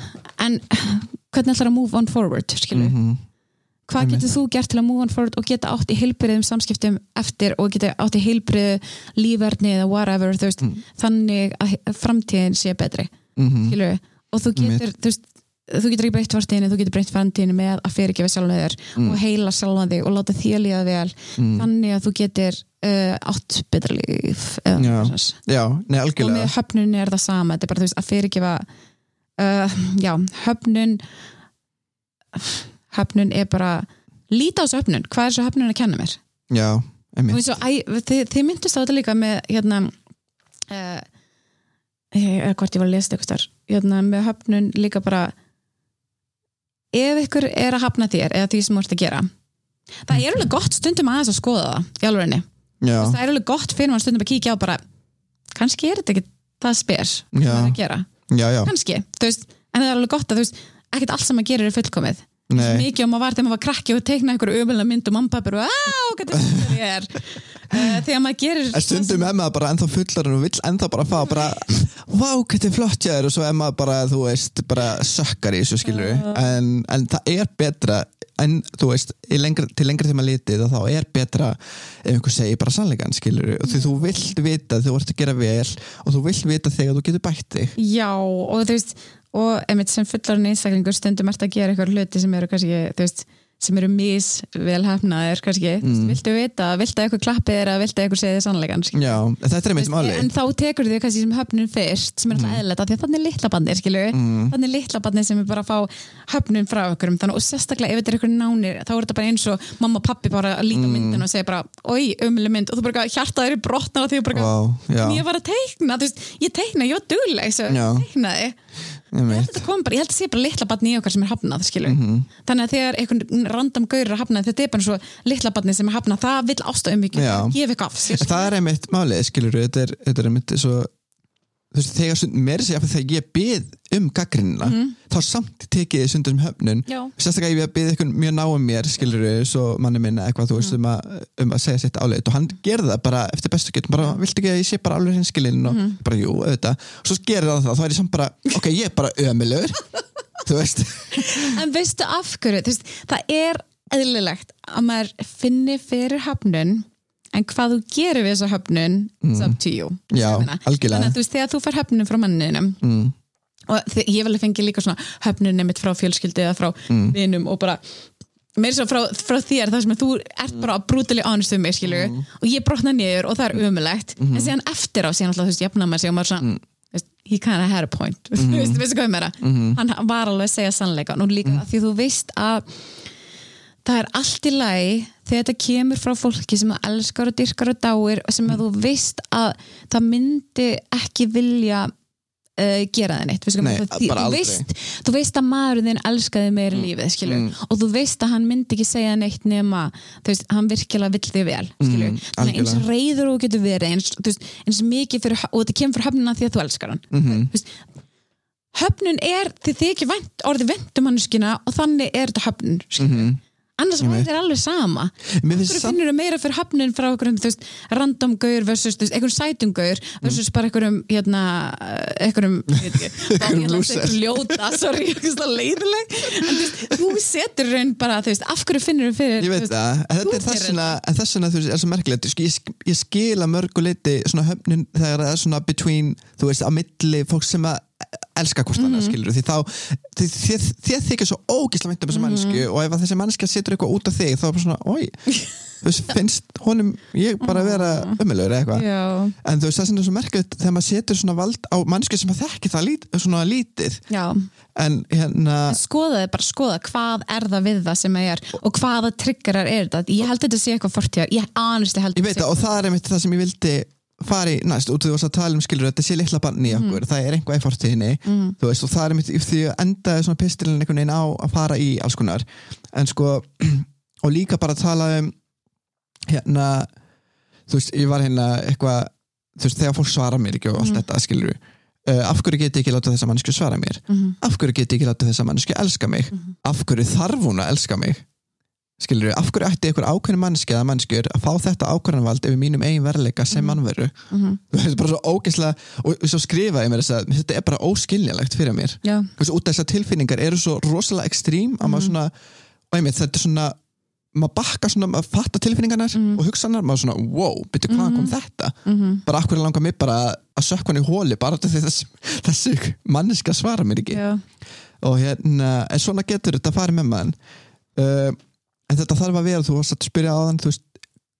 en (sighs) hvernig ætlar að move on forward, skilur -hmm. Hvað getur þú gert til að move on forward og geta átt í heilbriðum samskiptum eftir og geta átt í heilbriðu lífverðni eða whatever, veist, Mm. þannig að framtíðin sé betri, Mm skilur og þú getur, þú veist þú getur ekki breytt vartíðinu, þú getur breytt framtíðinu með að fyrirgefa sjálfum þér Mm. og heila sjálfan þig og láta þér líða vel Mm. þannig að þú getur uh, átt betra líf Já. Já, nei, og með höfnun er það sama þetta er bara veist að fyrirgefa uh, já, höfnun höfnun er bara líta á þessu höfnun, hvað er þessu höfnun að kenna mér? Já, einmitt. Þið, þið myndist á þetta líka með hérna uh, eða hvort ég var að lesa eitthvað þar hérna, með höfnun líka bara ef ykkur er að hafna þér eða því sem þú ert að gera það er alveg gott stundum aðeins að skoða það í alveg Já, það er alveg gott fyrir mann stundum að kíkja á bara kannski er þetta ekki það spes sem það er að gera, já, já. Kannski veist, en það er alveg gott að þú veist ekkert allt sem maður gerir er fullkomið mikið og maður var þegar maður var krakki og teikna einhverju umölna mynd og mammpapir og aaa, hvað þetta ég er? Uh, þegar maður gerir En stundum er maður bara ennþá fullar og vill ennþá bara fá bara Vá, hvað þetta er flott hjá þér. Og svo er maður bara, þú veist, bara sökkar í þessu skilur en, en það er betra en þú veist, í lengri, til lengri maður litið þá er betra ef einhver segir bara sannleikan, skilur og því þú vilt vita, þú ert að gera vel og þú vilt vita þegar þú getur bætt þig. Já, og þú veist og einmitt sem fullarinn einstaklingur stundum ert að gera eitthvað hluti sem eru kannski, þú veist sem eru mís velhafnaðir kannski, mm. viltu vita, viltu að eitthvað klappið er að viltu að eitthvað segja þið sannleikan Já, þetta er einmitt máli En þá tekur þið kannski sem höfnun fyrst sem er alltaf mm. að þannig er litla bandir mm. þannig er litla bandir sem er bara að fá höfnun frá okkur, þannig og sérstaklega ef þetta er eitthvað nánir, þá er þetta bara eins og mamma og pappi bara að líka mm. myndin og segja bara oi, umli mynd, og þú bara hjartaður í brotna og því bara, wow, ég var að teikna veist, ég teikna, ég var dugleg ég held að það sé bara litla batni í okkar sem er hafnað mm -hmm. þannig að þegar einhvern random gaur er hafnað þetta er bara svo litla batni sem er hafnað það vil ástæðum mikið, gefa ekki af það er einmitt málið, skilur þetta er, þetta er einmitt svo veist, þegar mér sé að þegar ég byð um gaggrinina, mm. þá samt tekið þið sundur um höfnun, sérstaklega ég byða eitthvað mjög náum mér, skilur við svo manni minna eitthvað, þú veist, mm. um, að, um að segja sitt álega, og hann gerði það bara eftir bestu getum, bara, viltu ekki að ég sé bara alveg hins skilin og mm. bara, jú, auðvitað. Og svo gerir það það, þá er ég samt bara, ok, ég er bara ömulur, þú veist. (laughs) En veistu af hverju, þú veist, það er eðlilegt að maður finni fyrir hafnun en hvað þú gerir við þessa höfnun mm. up to you Já, þannig að þú veist þegar þú fær höfnun frá manninum mm. og ég vel fengi líka svona höfnun nefnitt frá fjölskyldi eða frá mm. vinum og bara mér er svo frá, frá þér þar sem þú ert bara brutally honest um mig skilju mm. og ég brotna niður og það er umulegt en síðan eftir á síðan alltaf þú veist jafna maður sig og maður svona mm. he kind of had a point (laughs) þú veist, veistu hvað ég meira -hmm. hann var alveg að segja sannleika og líka mm. því þú veist að það er allt í lagi þegar þetta kemur frá fólki sem það elskar og dyrkar og dáir sem að þú veist að það myndi ekki vilja uh, gera það neitt. Nei, þú, þú, veist, þú veist að maðurinn þinn elskaði meira mm. lífið mm. og þú veist að hann myndi ekki segja neitt nema veist, hann virkilega vill þig vel mm, eins reyður og getur verið eins, veist, eins mikið fyrir, og þetta kemur frá höfnuna því að þú elskar hann. Mm -hmm. veist, höfnun er því þið ekki vant, orðið vendum hannskina og þannig er þetta höfnun mm -hmm annars var þetta alveg sama. Þú finnir þau meira fyrir hafnin frá einhverjum þú veist, random gaur versus einhverjum sætum gaur versus bara einhverjum hérna, einhverjum (laughs) ljóta, sorry, leiðileg en þú setur raun bara, af hverju finnir þau fyrir ég veit það, þetta er þessuna, þú veist, er svo merkilegt. Ég, ég skila mörguleiti svona höfnin þegar það er svona between, þú veist, á milli fólk sem að elska hann, mm -hmm. skilur því þá, þið, þið þykir svo ógísla myndum þessum mm -hmm. mannsku og ef þessi mannska setur eitthvað út af þig þá er bara svona, oi (laughs) þú veist, finnst honum ég bara að vera eða eitthvað en þú veist, það er svona svo merkjöld þegar maður setur svona vald á mannsku sem að þekki það lít, svona lítið Já. en hérna skoðaði bara, skoða hvað er það við það sem það er og hvaða triggerar er þetta ég held að þetta sé eitthvað fortíðar, ég ég veit það og það er einmitt það sem ég vildi fari næst út því að tala um skilur þetta sé litla bann í okkur, mm. það er einhvað í fortíðinni mm. þú veist og það er mitt því að endaði svona pistilin einhvern veginn á að fara í alls konar en sko (clears throat) og líka bara að tala um hérna þú veist ég var hérna eitthvað þú veist þegar fólk svara mér ekki og allt mm. þetta skilur uh, af hverju get ég ekki láta þessa mannsku svara mér -hmm. af hverju get ég ekki láta þessa mannsku elska mig -hmm. af hverju þarf hún að elska mig skilur við, af hverju ætti ykkur ákveðin mannski eða mannskjur að fá þetta ákveðinvald yfir mínum eigin verleika sem mm. mannveru mm -hmm. það er bara svo ógeðslega og svo skrifa ég mér þess að þetta er bara óskiljanlegt fyrir mér yeah. út af þessar tilfinningar eru svo rosalega ekstrím að maður mhm. svona, og einmitt þetta er svona maður bakka svona, maður fattar tilfinningarnar mm. og hugsanar, maður svona, wow, betur hvað kom mhm. þetta -hmm. bara af hverju langar mér bara að sökka hann í hóli bara þess þessi manneska svara mér ekki yeah. og hérna, en svona getur þetta að fara með mann uh, en þetta þarf að vera, þú varst að spyrja þann þú veist,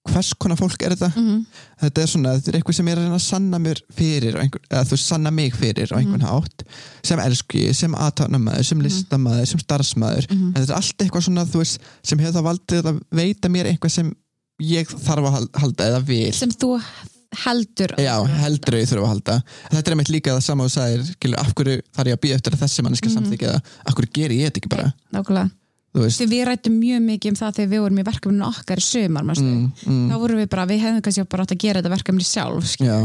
hvers konar fólk er þetta mm -hmm. þetta er svona, þetta er eitthvað sem er að sanna mér fyrir, einhver, eða þú sanna mig fyrir á einhvern mm -hmm. hátt, sem elski sem aðtánumæður, sem mhm. listamæður sem starfsmæður, mm -hmm. en þetta er allt eitthvað svona, þú veist, sem hefur það valdið að veita mér eitthvað sem ég þarf að halda eða vil sem þú heldur já, heldur ég þurfa að halda þetta er meitt líka það sama og sæðir af hverju þarf ég að býja eftir þessi manneska mhm. samþykja af hverju ger ég þetta ekki bara Nákvæmlega Þegar við rættum mjög mikið um það þegar við vorum í verkefninu okkar í sömar mm, mm. þá vorum við bara, við hefðum kannski bara átt að gera þetta verkefni sjálf Já,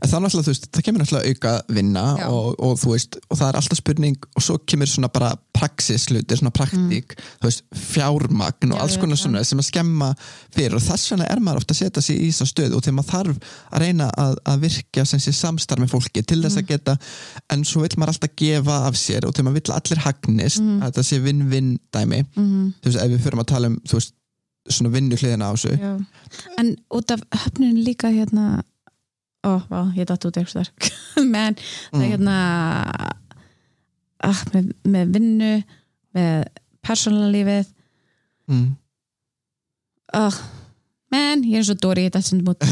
en það er náttúrulega, þú veist, það kemur náttúrulega auka vinna og, og þú veist og það er alltaf spurning og svo kemur svona bara praxis hlutir, svona praktík þú veist, fjármagn og alls konar svona sem að skemma fyrir. Og þess vegna er maður ofta að setja sig í þess stöð og þegar maður þarf að reyna að, að virkja sem sé samstarf með fólki til þess að geta en svo vill maður alltaf gefa af sér og þegar maður vill að allir hagnist að þetta sé vinn-vinn dæmi. Mhm. þú veist, ef við förum að tala um svona vinnu hliðina á þessu. En út af höfnun líka hérna ó, vá, ég datt út eitthvað (laughs) menn það er hérna ah, með, með vinnu með persónalífið mm. oh, menn, ég er svo dóri í þetta sem mót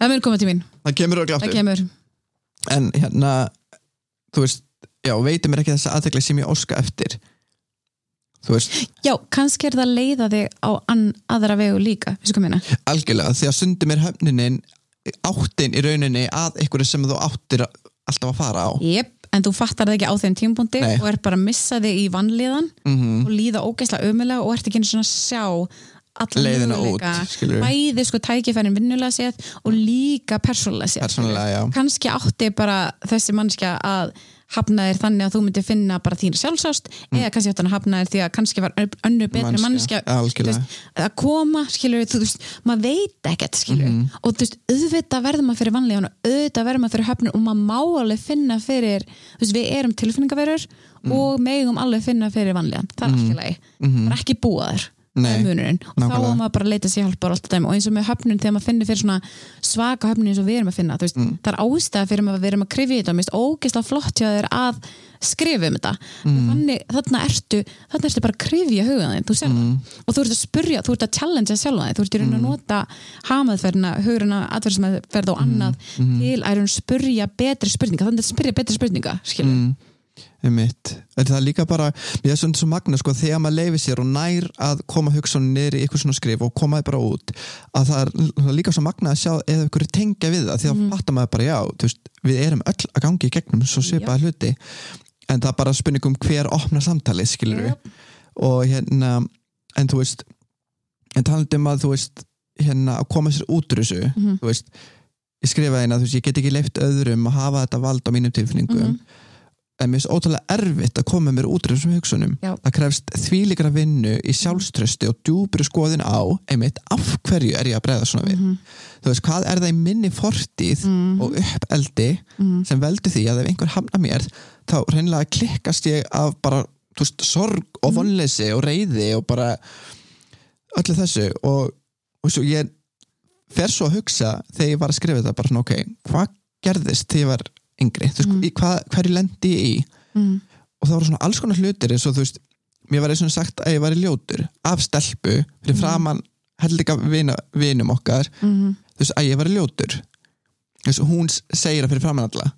það mun koma til mín, það kemur og kemur. En hérna þú veist, já, veitum mér ekki þessa aðtekli sem ég óska eftir. Þú veist, já, kannski er það að leiða þig á aðra vegu líka, ég algjörlega því að stundum er höfninin áttin í rauninni að einhverju sem þú áttir alltaf að fara á. Jep, en þú fattar það ekki á þeim tímpúndi Nei. og er bara að missa þig í vannliðan mm og líða ógeðslega ömulega og ert ekki einu svona að sjá Leiðina út, bæði sko tækifærin vinnulega séð og líka persónulega séð. Kannski átti bara þessi mannskja að hafna þér þannig að þú myndir finna bara þín sjálfsást eða kannski átti hann að hafna þér því að kannski var ön- önnur betri mannskja Mm. að koma, skilur þú veist, maður veit ekkert, skilur Mhm. og þú veist, auðvitað verður maður fyrir vanlíðan og auðvitað verður maður fyrir höfnun og maður má alveg finna fyrir, þú veist, við erum tilfinningaverur Mhm. og megum alveg finna fyrir vanlíðan, það er allt í lagi. Það er ekki búaður, Nei, munurinn. Og þá á maður bara að leita sér hjálpar og eins og með höfnun þegar maður finnir fyrir svona svaka höfnun eins og við erum að finna, veist, Mm. það er ástæða fyrir maður að við erum að krifja þetta, mér finnst ógeðslega flott hjá þér að skrifa um þetta. Mm. þannig, þarna ertu þarna ertu bara að krifja hugan þinn, þú sér Mm. það og þú ert að spurja, þú ert að challengea sjálfa þig. Þú ert í raun að nota hamaðferðina hugurina, atverðismeðferð og annað til að spurja betri spurninga. Þannig að spurja betri spurninga mm, það er líka bara, mér er svona svo magna sko, þegar maður leifir sér og nær að koma hugsun niður í eitthvað svona skrif og koma þið bara út að það er, líka svo magna að sjá eða ykkur tengja við það, því að fattar maður bara já, veist, við erum öll að gangi í gegnum svo svipaða hluti en það er bara spurningum hver opnar samtalið skilur Yep. og hérna en þú veist en talandi um að þú veist hérna að koma sér út úr þessu Mhm. þú veist, ég skrifaði hérna þú veist, ég get ekki leift öðrum að hafa þetta vald á mínum tilfinningum Mhm. En mér finnst ótrúlega erfitt að koma mér út úr þessum hugsunum Já. það krefst þvílíkra vinnu í sjálfströsti og djúbri skoðin á einmitt af hverju er ég að bregða svona við Mhm. þú veist, hvað er það í minni fortíð og uppeldi Mhm. sem veldur því að ef einhver hafna mér þá reynilega klikkast ég af bara þú veist, sorg og vonleysi og reyði og bara öllu þessu og, og svo ég fer svo að hugsa þegar ég var að skrifa þetta bara svona ok, hvað gerðist þegar ég var yngri, þú veist, í hvað, hverju lendi ég í? Mhm. og það voru svona alls konar hlutir eins og þú veist, mér var eins og sagt að ég var í ljótur af stelpu fyrir framann hellinga vina, vinum okkar. Mhm. þú veist, að ég var í ljótur. Þú veist, hún segir það fyrir framann alla.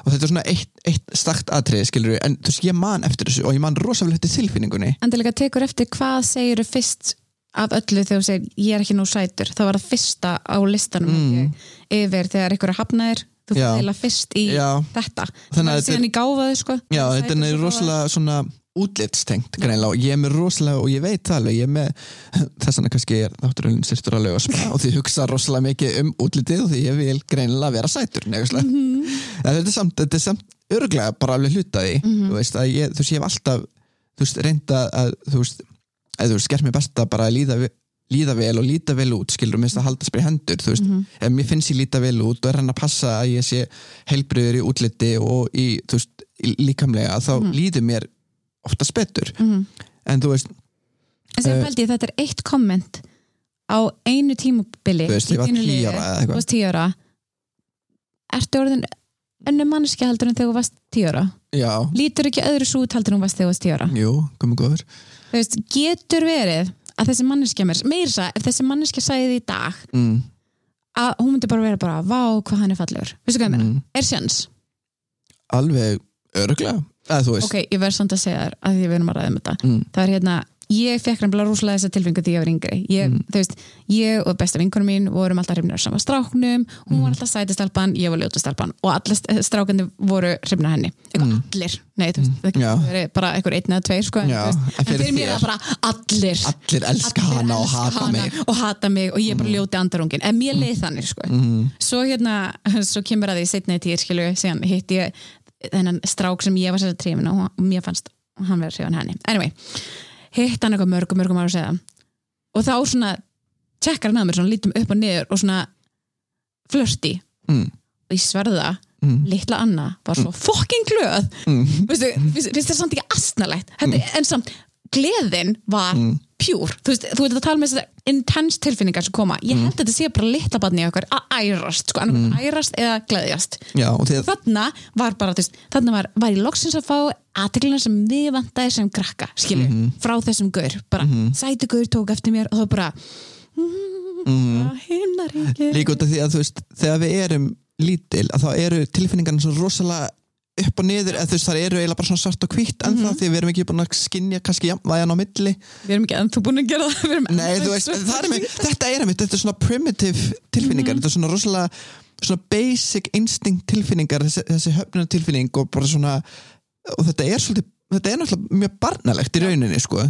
Og þetta er svona eitt, eitt stakt atriði skilur en þú veist, ég man eftir þessu og ég man rosalega eftir tilfinningunni. Endilega tekur eftir hvað segir fyrst af öllu þegar þú segir ég er ekki nú sætur, það var það fyrsta á listanum mm. yfir þegar ykkur er hafnaðir þú fyrir eiginlega fyrst í Já. þetta Þannig að er þetta í gáfaðu sko Já, þetta er rosalega svona útlitstengt greinlega og ég er með rosalega og ég veit það alveg, ég er með (laughs) þess vegna kannski er náttúrulega sýrstur (laughs) að löga spa og því hugsa rosalega mikið um útlitið og því ég vil greinlega vera sætur mm. -hmm. þetta er samt, þetta er samt örglega bara alveg hlutaði Mhm. þú veist, að ég, þú veist, ég hef alltaf þú veist, reynda að þú veist, að þú veist, gert mér best að bara líða vi- líða vel og líta vel út skilur mér finnst að halda spyrir hendur veist, Mhm. ef mér finnst ég líta vel út og er hann að passa að ég sé heilbriður í útliti og í, veist, í- líkamlega þá líður mér oftast betur. Mhm. en þú veist, sem Eh, ég þetta er eitt komment á einu tímubili Þú veist, ég var þínu 10 lífi, ára eða eitthvað. þú varst tíu ára. Ertu orðin önnu mannski heldur en þegar þú varst tíu ára? Já, Lítur ekki öðru svo út heldur en þú varst þegar þú varst tíu ára? Jú, Getur verið að þessi manneskja mér meira það, ef þessi manneskja sagði því í dag mm, að hún myndi bara vera bara vá hvað hann er fallegur Veistu hvað ég meina? Mm. Er sjans? alveg örglega eða þú veist Ok, ég verð samt að segja þér að því við erum að ræða um þetta mm, Það er hérna ég fekk reyndlega rúslega þessa tilfinningu því ég var yngri. Ég, Mm. þú veist, ég og besta vinkunum mín vorum alltaf hrifnir af sama stráknum hún Mm. var alltaf sætistelpan, ég var ljótastelpan og allir strákandi voru hrifnir henni. Eitthvað allir, nei þú veist það Mm. Já. getur verið bara einhver einn eða tveir sko, en, en fyrir fyrir mér þér? er það bara allir. Allir elska Allir hana og hata hana og hata mig og ég er bara ljóti andarungin en mér leið þannig sko. Svo hérna, (laughs) svo kemur að því setna í tíð skilju, síðan hitt ég þennan strák sem ég var sér að trefin og og mér fannst hann verið hrifin henni. Anyway, hitt hann eitthvað mörgum mörgum ára segja og þá svona tjekkar hann að mér, svona lítum upp og niður og svona flörti mm. og ég sverða Mm. litla Anna var svo fucking glöð Mm. Finnst þér samt ekki astnalegt Þetta, en samt, gleðin var Mm. Pjúr, þú veist, þú veit að tala með þessar intense tilfinningar sem koma, ég Mm. held að þetta sé bara litla barni í okkar að ærast, sko, annað ærast eða gleðjast, já, og því að þarna var bara, þú veist, þarna var, var ég loksins að fá aðteglina sem við vantaði sem krakka, skilju, Mhm. frá þessum gaur. Bara, sætu gaur tók eftir mér og það bara mm. himnar ekki líka út af því að þú veist þegar við erum lítil að þá eru tilfinningarna svo rosalega upp og niður eða þú veist það eru eiginlega bara svona svart og hvitt en Mhm. það því við erum ekki búin að skinja kannski jafnvægan á milli. Við erum ekki ennþá búin að gera það Nei, veist, það er með, þetta er einmitt, þetta er svona primitive tilfinningar, Mhm. þetta er svona rosalega svona basic instinct tilfinningar þessi, þessi höfnuna tilfinning og bara svona og þetta er svolítið, þetta er náttúrulega mjög barnalegt í rauninni, sko.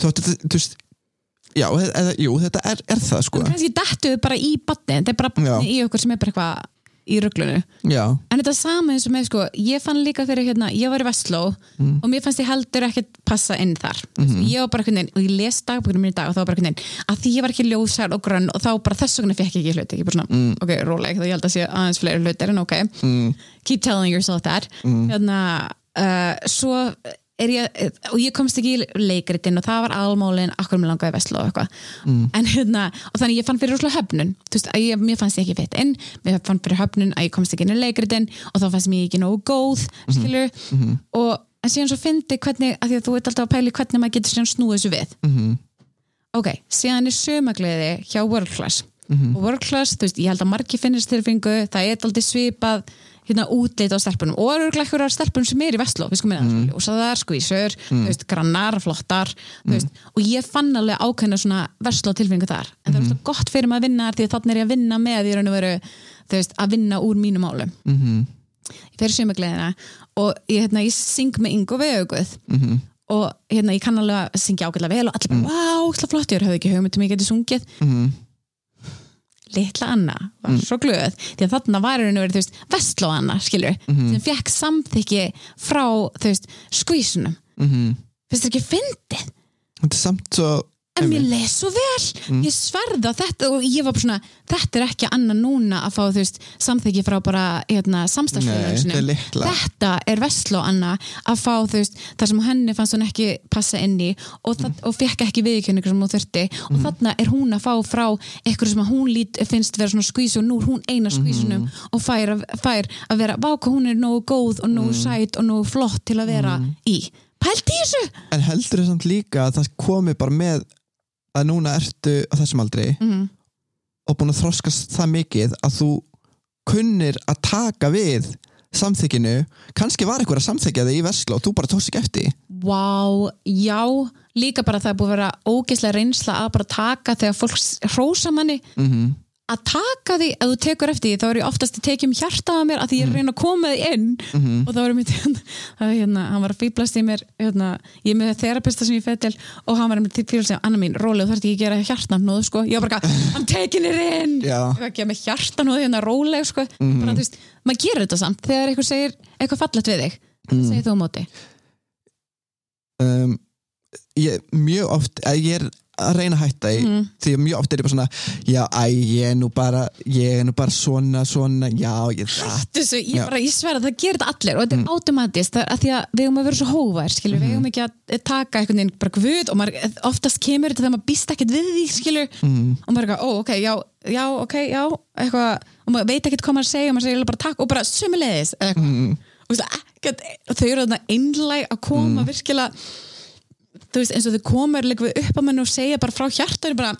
Þú veist, já, eða, jú, þetta er, er það, sko. Kannski dettu við bara í batni þetta er bara batni í okkur sem er bara eitthvað í rugglunu en þetta sama eins og með sko ég fann líka fyrir hérna, ég var í Vestló Mm. og mér fannst ég heldur ekkert passa inn þar. Mhm. ég var bara veginn og ég les dagbökunum mínu í dag og þá var bara veginn að því ég var ekki ljósar og grönn og þá bara þess vegna fekk ég ekki hluti ég bara svona, ok, róleg, þá ég held að sé aðeins fleiri hlutir en ok, mm, keep telling yourself that. Hérna uh, svo ég, og ég komst ekki í leikritinn og það var almálin akkur með langaði veslu og eitthvað. En hérna, og þannig ég fann fyrir rúslega höfnun. Þú veist, ég, mér fannst ég ekki fett inn mér fann fyrir höfnun að ég komst ekki inn í leikritinn og þá fannst mér ekki nógu góð skilur, og en síðan svo fyndi hvernig, að því að þú veit alltaf að pæli hvernig maður getur síðan snúið þessu við. Mhm, ok, síðan er sömagliði hjá World Class. Og World Class, þú veist, ég held að margir finnist tilfingu, það er aldrei svipað hérna útlit á stelpunum. Og öruglega einhverjar stelpunum sem er í Vestló, við sko minna mm. ljósaðar, skvísur, þú veist, grannar flottar, þú veist, og ég fann alveg ákveðna svona Vestló tilfingu þar. En það er alltaf gott fyrir maður að vinna þar því að þannig er ég að vinna með því raun og veru, veist, að vinna úr mhm, ég fer í sömagleðina og ég, hérna, ég syng með Ingo Veguð mhm, og hérna, ég kann alveg að syngja ágætlega vel og allir bara, wow, slá flott, ég höfðu ekki hugmynd um ég geti sungið. Mhm litla Anna var svo glöð því að þarna var henni verið, þú veist, Vestló Anna skilur, sem fekk samþykki frá, þú veist, skvísunum. Mhm. Finnst það ekki fyndið? Þetta er samt svo en mér leið svo vel, ég sverða þetta og ég var bara svona, þetta er ekki Anna núna að fá, þú veist, samþykki frá bara, hérna, Nei, samstagsfélaginu þetta er Vestló Anna að fá, þú veist, þar sem henni fannst hún ekki passa inn í og, það, og fekk ekki viðkynningu sem hún þurfti. Og þarna er hún að fá frá eitthvað sem að hún lít, finnst vera svona skvísu og nú er hún eina skvísunum og fær að, fær að vera, vá hvað hún er nógu góð og nógu sæt og nógu flott til að vera í. Pælt í þessu. En heldur þess samt líka að það komi bara með að núna ertu á þessum aldrei mm. og búin að þroskast það mikið að þú kunnir að taka við samþykinu, kannski var eitthvað að samþykja þig í Veslu og þú bara tókst ekki eftir. Vá, já líka bara það er búið að vera ógeðslega reynsla að bara taka þegar fólk hrósa manni mm að taka því, ef þú tekur eftir því þá er ég oftast að tekja um hjartað að mér að því ég er að reyna að koma því inn. Mhm. og þá er (laughs) er hérna, hann var að fýblast í mér hérna, ég er með þerapista sem ég fætt til og hann var með til fýblast sem, Anna mín, rólega þú þarf ekki að gera hjartanóð, sko, ég var bara eitthvað, I'm taking it in. Já. ég var ekki með hjartanóð hérna rólega, sko. Bara, þú veist, maður gerir þetta samt. Þegar einhver segir eitthvað fallegt við þig, mm. segir þú á móti? Um, ég, að er að reyna að hætta því Mhm. því að mjög oft er ég bara svona já, æ, ég er nú bara ég er nú bara svona, svona, já, ég það þessu, ég, bara, ég sverða það gerir þetta allir og þetta er mm. automatist það, er að því að við höfum að vera svo hóvar skilur, við höfum ekki að taka einhvern veginn bara guð og maður, oftast kemur þetta þegar maður býst ekkert við því skilur. Mm, og maður er eitthvað, ó ok, já, já, ok, já eitthvað, og maður veit ekkert hvað maður segja og maður segir bara takk og bara sömulegis mm, ekkert, og þau eru þarna einlæg að koma virkilega þú veist, eins og þau komur líka við upp á mann og segja bara frá hjartar bara,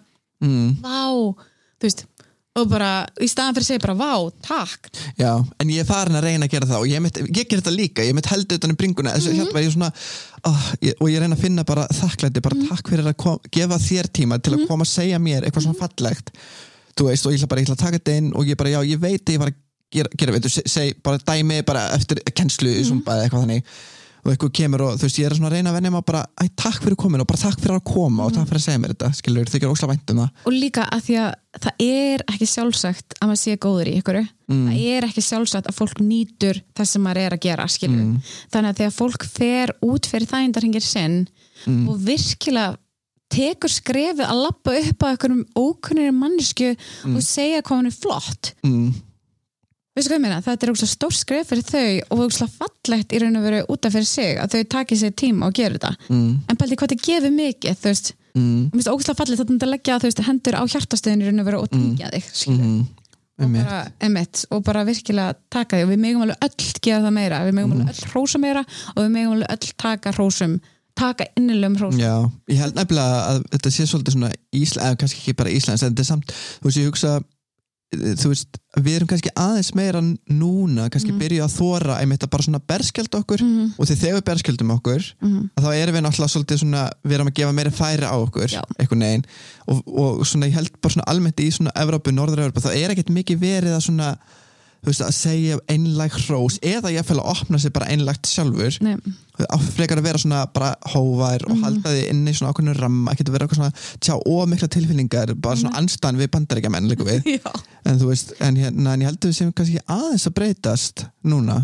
mm, vá, þú veist og bara, í staðan fyrir segja bara, vá, takk Já, en ég er farin að reyna að gera það og ég, mitt, ég ger þetta líka, ég mitt heldur utan í bringuna þessu Mhm. mm -hmm. ég svona oh, ég, og ég reyna að finna bara þakklæti bara Mhm. takk fyrir að kom, gefa þér tíma til að koma að segja mér eitthvað svona fallegt þú veist, og ég ætla bara, ég ætla að taka þetta inn og ég bara, já, ég veit ég var að gera, gera veit, seg, seg, bara dæmi bara eftir kennslu zumba eða eitthvað þannig og eitthvað kemur og þú veist, ég er að reyna að venja maður bara, æ, takk fyrir komin og bara takk fyrir að koma og takk fyrir að segja mér þetta, skilur, þykir ósla vænt um það. Og líka að því að það er ekki sjálfsagt að maður sé góður í ykkur það er ekki sjálfsagt að fólk nýtur það sem maður er að gera skilur þannig að þegar fólk fer út fyrir þægindarhingir sinn og virkilega tekur skrefið að lappa upp að einhverjum ókunnir mannesku og segja hvað hann er flott. Mm, veistu hvað ég meina, þetta er ógslag stór skref fyrir þau og ógslag fallegt í raun og veru út af fyrir sig að þau takið sér tíma og gera þetta. Mm, en pældi hvað þetta gefur mikið þú veist, mm, ógslag fallegt að þetta leggja þú veist, hendur á hjartastöðin í raun og veru og tengja þig skilur mm, og bara, emitt, og bara virkilega taka því og við megum alveg öll gera það meira. Við megum alveg öll hrósa meira og við megum alveg öll taka hrósum taka innilegum hrósum. Já, ég held nefnilega að þetta sé svolítið svona Ísland, eða kannski ekki bara Íslands en þetta er samt, þú veist, ég hugsa þú veist, við erum kannski aðeins meira núna, kannski byrja að þóra einmitt að bara svona berskjald okkur Mhm. og þegar við berskjaldum okkur að þá erum við náttúrulega svolítið svona við erum að gefa meira færi á okkur Já. einhvern veginn og, og svona ég held bara svona almennt í svona Evrópu, Norður-Evrópu, það er ekkert mikið verið að svona veist, að segja einlæg hrós eða ég fæla að opna sig bara einlægt sjálfur. Frekar að vera svona bara hóvær og halda því inn í svona ákveðinu ramma ekki að vera eitthvað svona tjá ómikla tilfinningar bara svona við bandaríkjamenn líka við. (laughs) Já, en þú veist, en, hérna, en ég held að við séum kannski aðeins að breytast núna.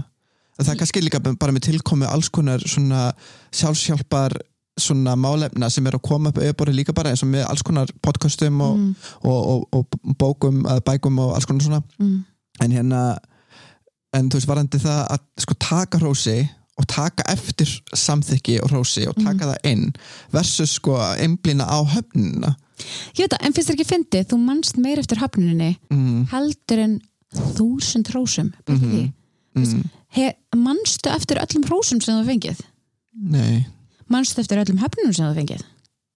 Það er kannski líka bara með tilkomi alls konar svona sjálfsjálpar svona málefna sem er að koma upp auðborði líka bara eins og með alls konar podcastum og, og, og, og bókum bækum og alls konar svona. Mm. En hérna en þú veist varandi það að sko taka hrósi og taka eftir samþykki og hrósi og taka það inn versus sko að einblýna á höfnina. Ég veit það, en finnst þér ekki fyndið? Þú manst meir eftir hafnuninni mm, heldur en þúsund hrósum mm Mhm. mm, He, manstu eftir öllum hrósum sem þú fengið? Nei. Manstu eftir öllum höfnunum sem þú fengið?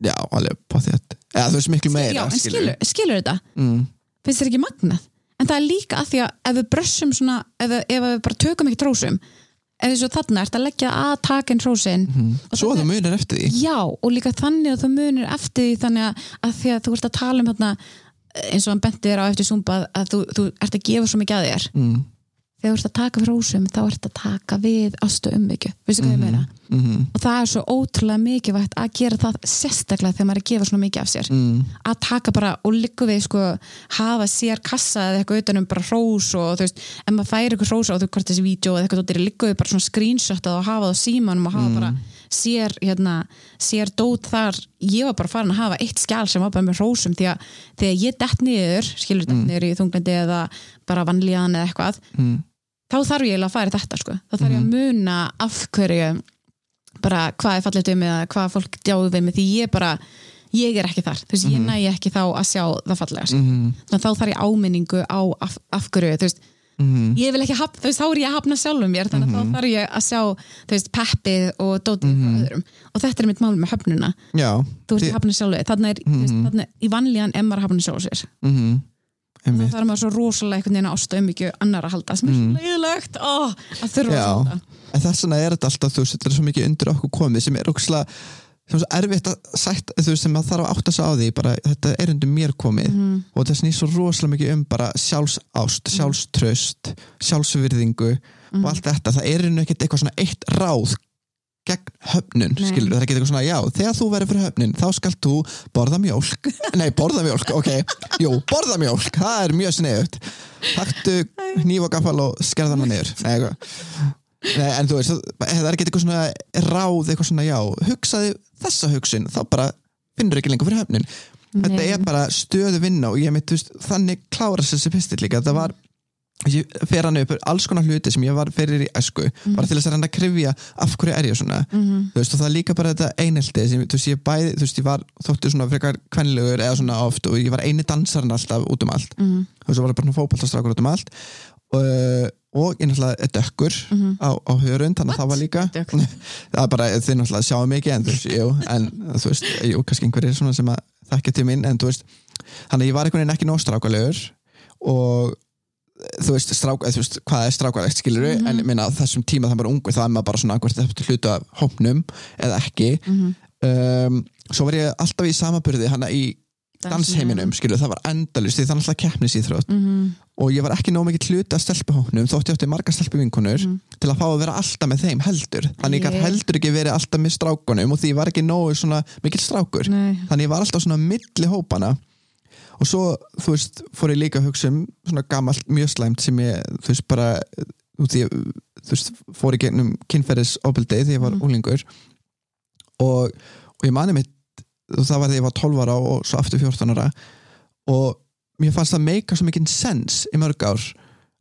Já, alveg på að eða þú veist miklu meira já, skilur, skilur þetta? Mm, finnst þér ekki magnað en það er líka að því að ef við brössum svona ef, ef við bara tökum ekki trósum ef við svo þarna ert að leggja að taka inn trósin mm. Svo þetta- þú munir eftir því. Já og líka þannig að þú munir eftir því þannig að, að því að þú ert að tala um þarna eins og hann benti þér á eftir Zumba að þú, þú ert að gefa svo mikið að þér. Mm, þegar þú ert að taka fyrir rósum þá ert að taka við ástu ummyggju, veistu hvað ég meina? Mm, og það er svo ótrúlega mikilvægt að gera það sérstaklega þegar maður er að gefa svona mikið af sér. Mm, að taka bara og líka við sko hafa sér kassa eða eitthvað utanum bara hrós og þú veist, ef maður færi eitthvað hrós á þú hvort þessi vídeo eða eitthvað dóttir líka við bara svona screenshotað og hafa það á símanum og hafa bara sér hérna, sér dót þar. Ég var bara farin að hafa eitt skjál sem var bara með hrósum því að þegar ég dett niður skilur dett niður í þunglindi eða bara vanlíðan eða eitthvað. Mm, þá þarf ég að fara þetta sko. Þá þarf ég að muna af hverju bara hvað er fallið mig eða hvað fólk djáðu við mig því ég bara ég er ekki þar, þú veist, ég næ ekki þá að sjá það fallega, sko. mm, þannig að þá þarf ég áminningu á af, af hverju, þú veist. Mm, ég vil ekki hafna, þú veist, þá er ég að hafna sjálfum mér þannig að þá þarf ég að sjá, þú veist, peppið og dótið frá öðrum. Og þetta er mitt mál með höfnuna, Já. Þú veist, að hafna sjálfu þannig þannig, í vanlíðan að hafna sjálfu sér mm, einmitt. þarf maður svo rosalega einhvern veginn að ásta um ekki annar að halda, sem er svo leiðilegt ó, að þurfa að halda. En þess vegna er þetta alltaf þú veist, þetta er svo mikið undir okkur komið sem er ókslega sem er svo erfitt að sætt þú veist, sem að þarf að átta sig á því bara, þetta er undir mér komið. Og það snýr svo rosalega mikið um bara sjálfsást, sjálfströst sjálfsvirðingu og allt þetta. Það er einu ekkert eitthvað svona eitt ráð gegn höfnun, Nei. skilur það er ekki eitthvað svona, já, þegar þú verður fyrir höfnin þá skalt þú borða mjólk. (laughs) Nei, borða mjólk, ok, jú, borða mjólk það er mjög sniðut taktu hníf og gaffal og skerðana niður. Nei, eitthvað. Nei, en þú veist, það er ekki eitthvað svona ráð, eitthvað svona, já, hugsaði þessa hugsun, þá bara finnur ekki lengur fyrir höfnin. Þetta er bara stöðu vinna og ég mitt, þú veist, þannig klárast þessi pistill líka. Það var, ég fer hann upp alls konar hluti sem ég var fyrir í æsku, bara til þess að reyna að krifja af hverju er ég svona. Mhm. Þú veist, og það er líka bara þetta einelti sem, þú veist, ég bæði, þú veist, ég var þóttu svona frekar kvenlegur eða svona oft og ég var eini dansarinn alltaf út um allt. Mhm. þú veist, það var bara fótballtastrákur út um allt. Og, og ég náttúrulega er dökkur á, á hörund, þannig að það var líka. (laughs) Það er bara, þið náttúrulega sjáum mikið en þú veist, jú, en þú veist jú, kannski einhverjir svona sem að þekkja til mín, en þú veist þannig að ég var einhvern veginn ekki nóg strákulegur og þú veist, strák, þú veist hvað er strákarlegt skilur Mhm. en ég meina á þessum tíma það bara ungur það er maður bara svona hvort þetta hluta af hópnum eða ekki Mhm. um, svo var ég alltaf í samaburði hana í dansheiminum skilur, það var endalust því það er alltaf keppnisýþrótt Mhm. og ég var ekki nóg mikið hluti af stelpuhópnum þótt ég átti marga stelpuvinkonur Mhm. til að fá að vera alltaf með þeim heldur þannig Ég- gæti heldur ekki verið alltaf með strákunum og því ég var ekki svona mikill strákur Nei. þannig ég var alltaf svona milli hópana og svo, þú veist, fór ég líka að hugsa um svona gamalt mjög slæmt sem ég, þú veist, bara ég, þú veist, fór í gegnum kynferðis opildið því ég var Mhm. úlingur og, og ég mani mitt það var því ég var 12 ára og svo aftur 14 ára. Og mér fannst það meika svo mikinn sens í mörg ár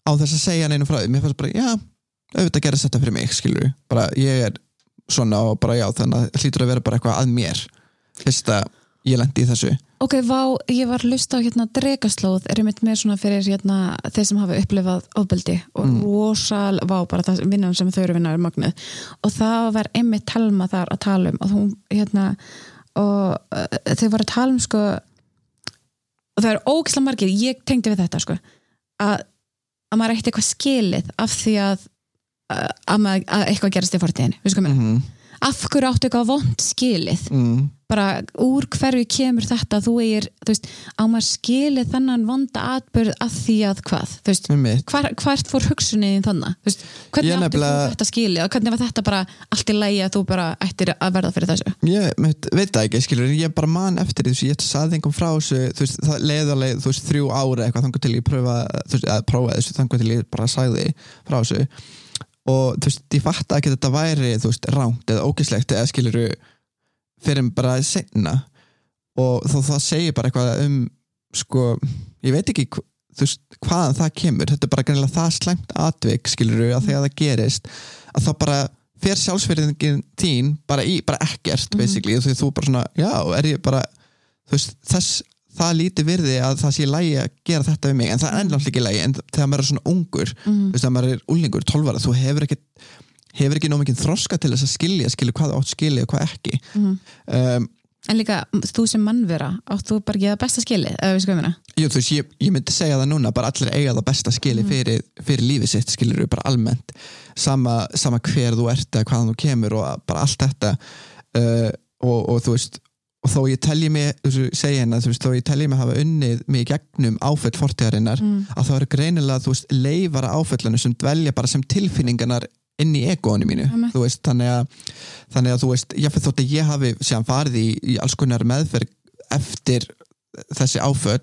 á þess að segja neinu frá því, mér fannst bara, já auðvitað gerist þetta fyrir mig, skilur bara ég er svona og bara já þannig að hlýtur að vera bara eitthvað að mér. Fyrst að ég lendi í þessu Ok, vá, ég var að lusta á hérna dregaslóð, er einmitt með svona fyrir hérna þeir sem hafa upplifað ofbeldi og Mm. rosal, vá, bara það vinnan sem þau eru vinnar er magnuð. Og það var einmitt Telma þar að tala um og hún, hérna og uh, þau var að tala um sko og það eru ógislega margir, ég tengdi við þetta sko að, að maður ætti eitthvað skilið af því að að, maður, að eitthvað gerast í fortíðinni, við sko með mm af hverju áttu eitthvað vond skilið? Mm. bara úr hverju kemur þetta? Þú er, þú veist, á maður skilið þennan vonda atbyrð að því að hvað, þú veist, hvar, hvert fór hugsunin þannig, þú veist, hvernig Ég áttu nefnilega- þetta skilið? Og hvernig var þetta bara allt í lægi að þú bara ættir að verða fyrir þessu? Ég veit, það ekki, skilur ég bara man eftir þessu, ég saði einhverjum frá þessu þú veist, það leiði alveg, þú veist, þrjú ára eitthvað þangar til ég pröfa, þú veist, og þú veist, ég fatt ekki að þetta væri, þú veist, ránt eða ógislegt eða skiluru fyrir bara senna og þó það segir bara eitthvað um sko, ég veit ekki þú veist, hvaðan það kemur. Þetta er bara greinilega það slæmt atvik skiluru að þegar það gerist að þá bara fer sjálfsverðingin þín bara í, bara ekkert basically. Og því þú bara svona, já, er ég bara þú veist, þess það líti virði að það sé lægi að gera þetta við mig en það er ennlega ekki lægi, en þegar maður er svona ungur þú veist, þegar maður er úlingur, tólvara þú hefur ekki, hefur ekki nóg mikið þroska til þess að skilja, skilja hvað átt skilja og hvað ekki. Um, en líka, þú sem mannvera áttu þú bara ekki það besta skilið, eða við sko meina? Jú, þú veist, ég, ég myndi segja það núna bara allir eiga það besta skili fyrir, fyrir lífið sitt skilur við bara almennt. Sama, sama hver þú ert eða hvaðan þú kemur og bara allt þetta. Uh, og, og þú veist og þó ég telji mig, hérna þú veist, þó ég telji mig hafa unnið mig í gegnum áföll fortíðarinnar, að þá eru greinilega þú veist, leifara áföllinu sem dvelja bara sem tilfinningarnar inn í egóinu mínu, þú veist, þannig að þannig að þú veist, ég fyrir þótt að ég hafi séðan farið í, í alls konar meðferð eftir þessi áföll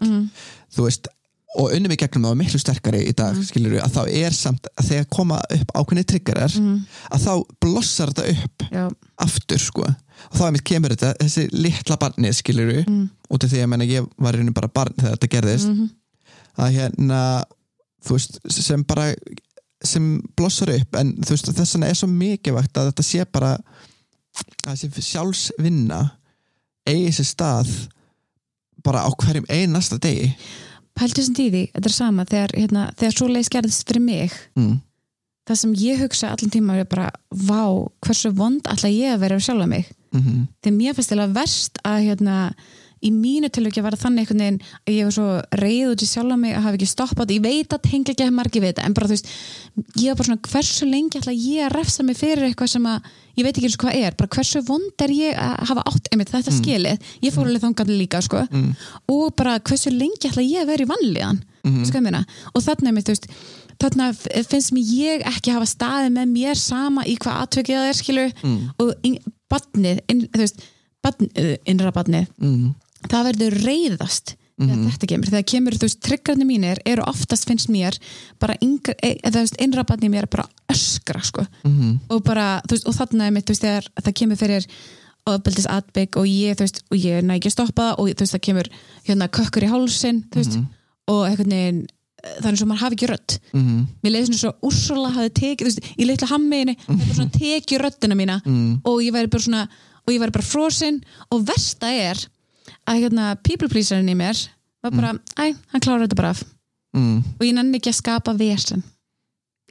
þú veist og unnum í gegnum það var miklu sterkari í dag mm. að þá er samt að þegar koma upp ákveðni triggerar að þá blossar þetta upp já, aftur sko og þá er mitt kemur þetta, þessi litla barnið skilur við, Mm. út af því að ég meina ég var í rauninu bara barn þegar þetta gerðist Mhm. að hérna þú veist, sem bara sem blossar upp, en þú veist þess vegna er svo mikilvægt að þetta sé bara að þessi sjálfsvinna eigi sér stað bara á hverjum einasta degi pæltu sem tíði, þetta er sama þegar, hérna, þegar svo leið skerðist fyrir mig mm. það sem ég hugsa allan tíma er bara, vá, hversu vond ætla ég að vera sjálfa mig Mm þegar mér finnst að verst að hérna, í mínu tilöki var það þannig einhvern veginn að ég var svo reyð út í sjálfa mig að hafa ekki stoppað, ég veit að tengja ekki að margi við þetta, en bara þú veist ég var bara svona, hversu lengi ætla ég að refsa mig fyrir eitthvað sem að, ég veit ekki eins og hvað er bara hversu vond er ég að hafa átt einmitt þetta skilið, ég fór alveg þangað líka sko, Mm. og bara hversu lengi ætla ég að vera í vanlíðan Mhm. sko ég meina, og þarna einmitt, þú veist þarna finnst mér ég ekki hafa staðið með mér sama í hvað atvikið það er skilur, Mm. og badnið, in, þú veist badn, uh, innra badnið, Mm. Það verður reyðast þegar Mhm. þetta kemur, þegar kemur þú veist, tryggarnir mínir eru oftast finnst mér bara e, eða þú veist, innra badnið mér bara öskra sko Mm. og bara, þú veist, og þarna er mitt, þú veist, þegar það kemur fyrir ofbeldis atbygg og ég, þú veist, og ég næ ekki að stoppa það og þú veist, það kemur hérna kökkur í hálsin, þú veist, og einhvern veginn, eh, það er eins og maður hafi ekki rödd Mm. mér leiði svona svo Úrsula hafi tekið, þú veist, í litla hammiðinni það er bara svona tekið röddina mína Mm. og ég væri bara svona, og ég væri bara frosin og versta er að hérna people pleaserinn í mér var bara, æ, hann klárar þetta bara af Mm. og ég nenni ekki að skapa vesen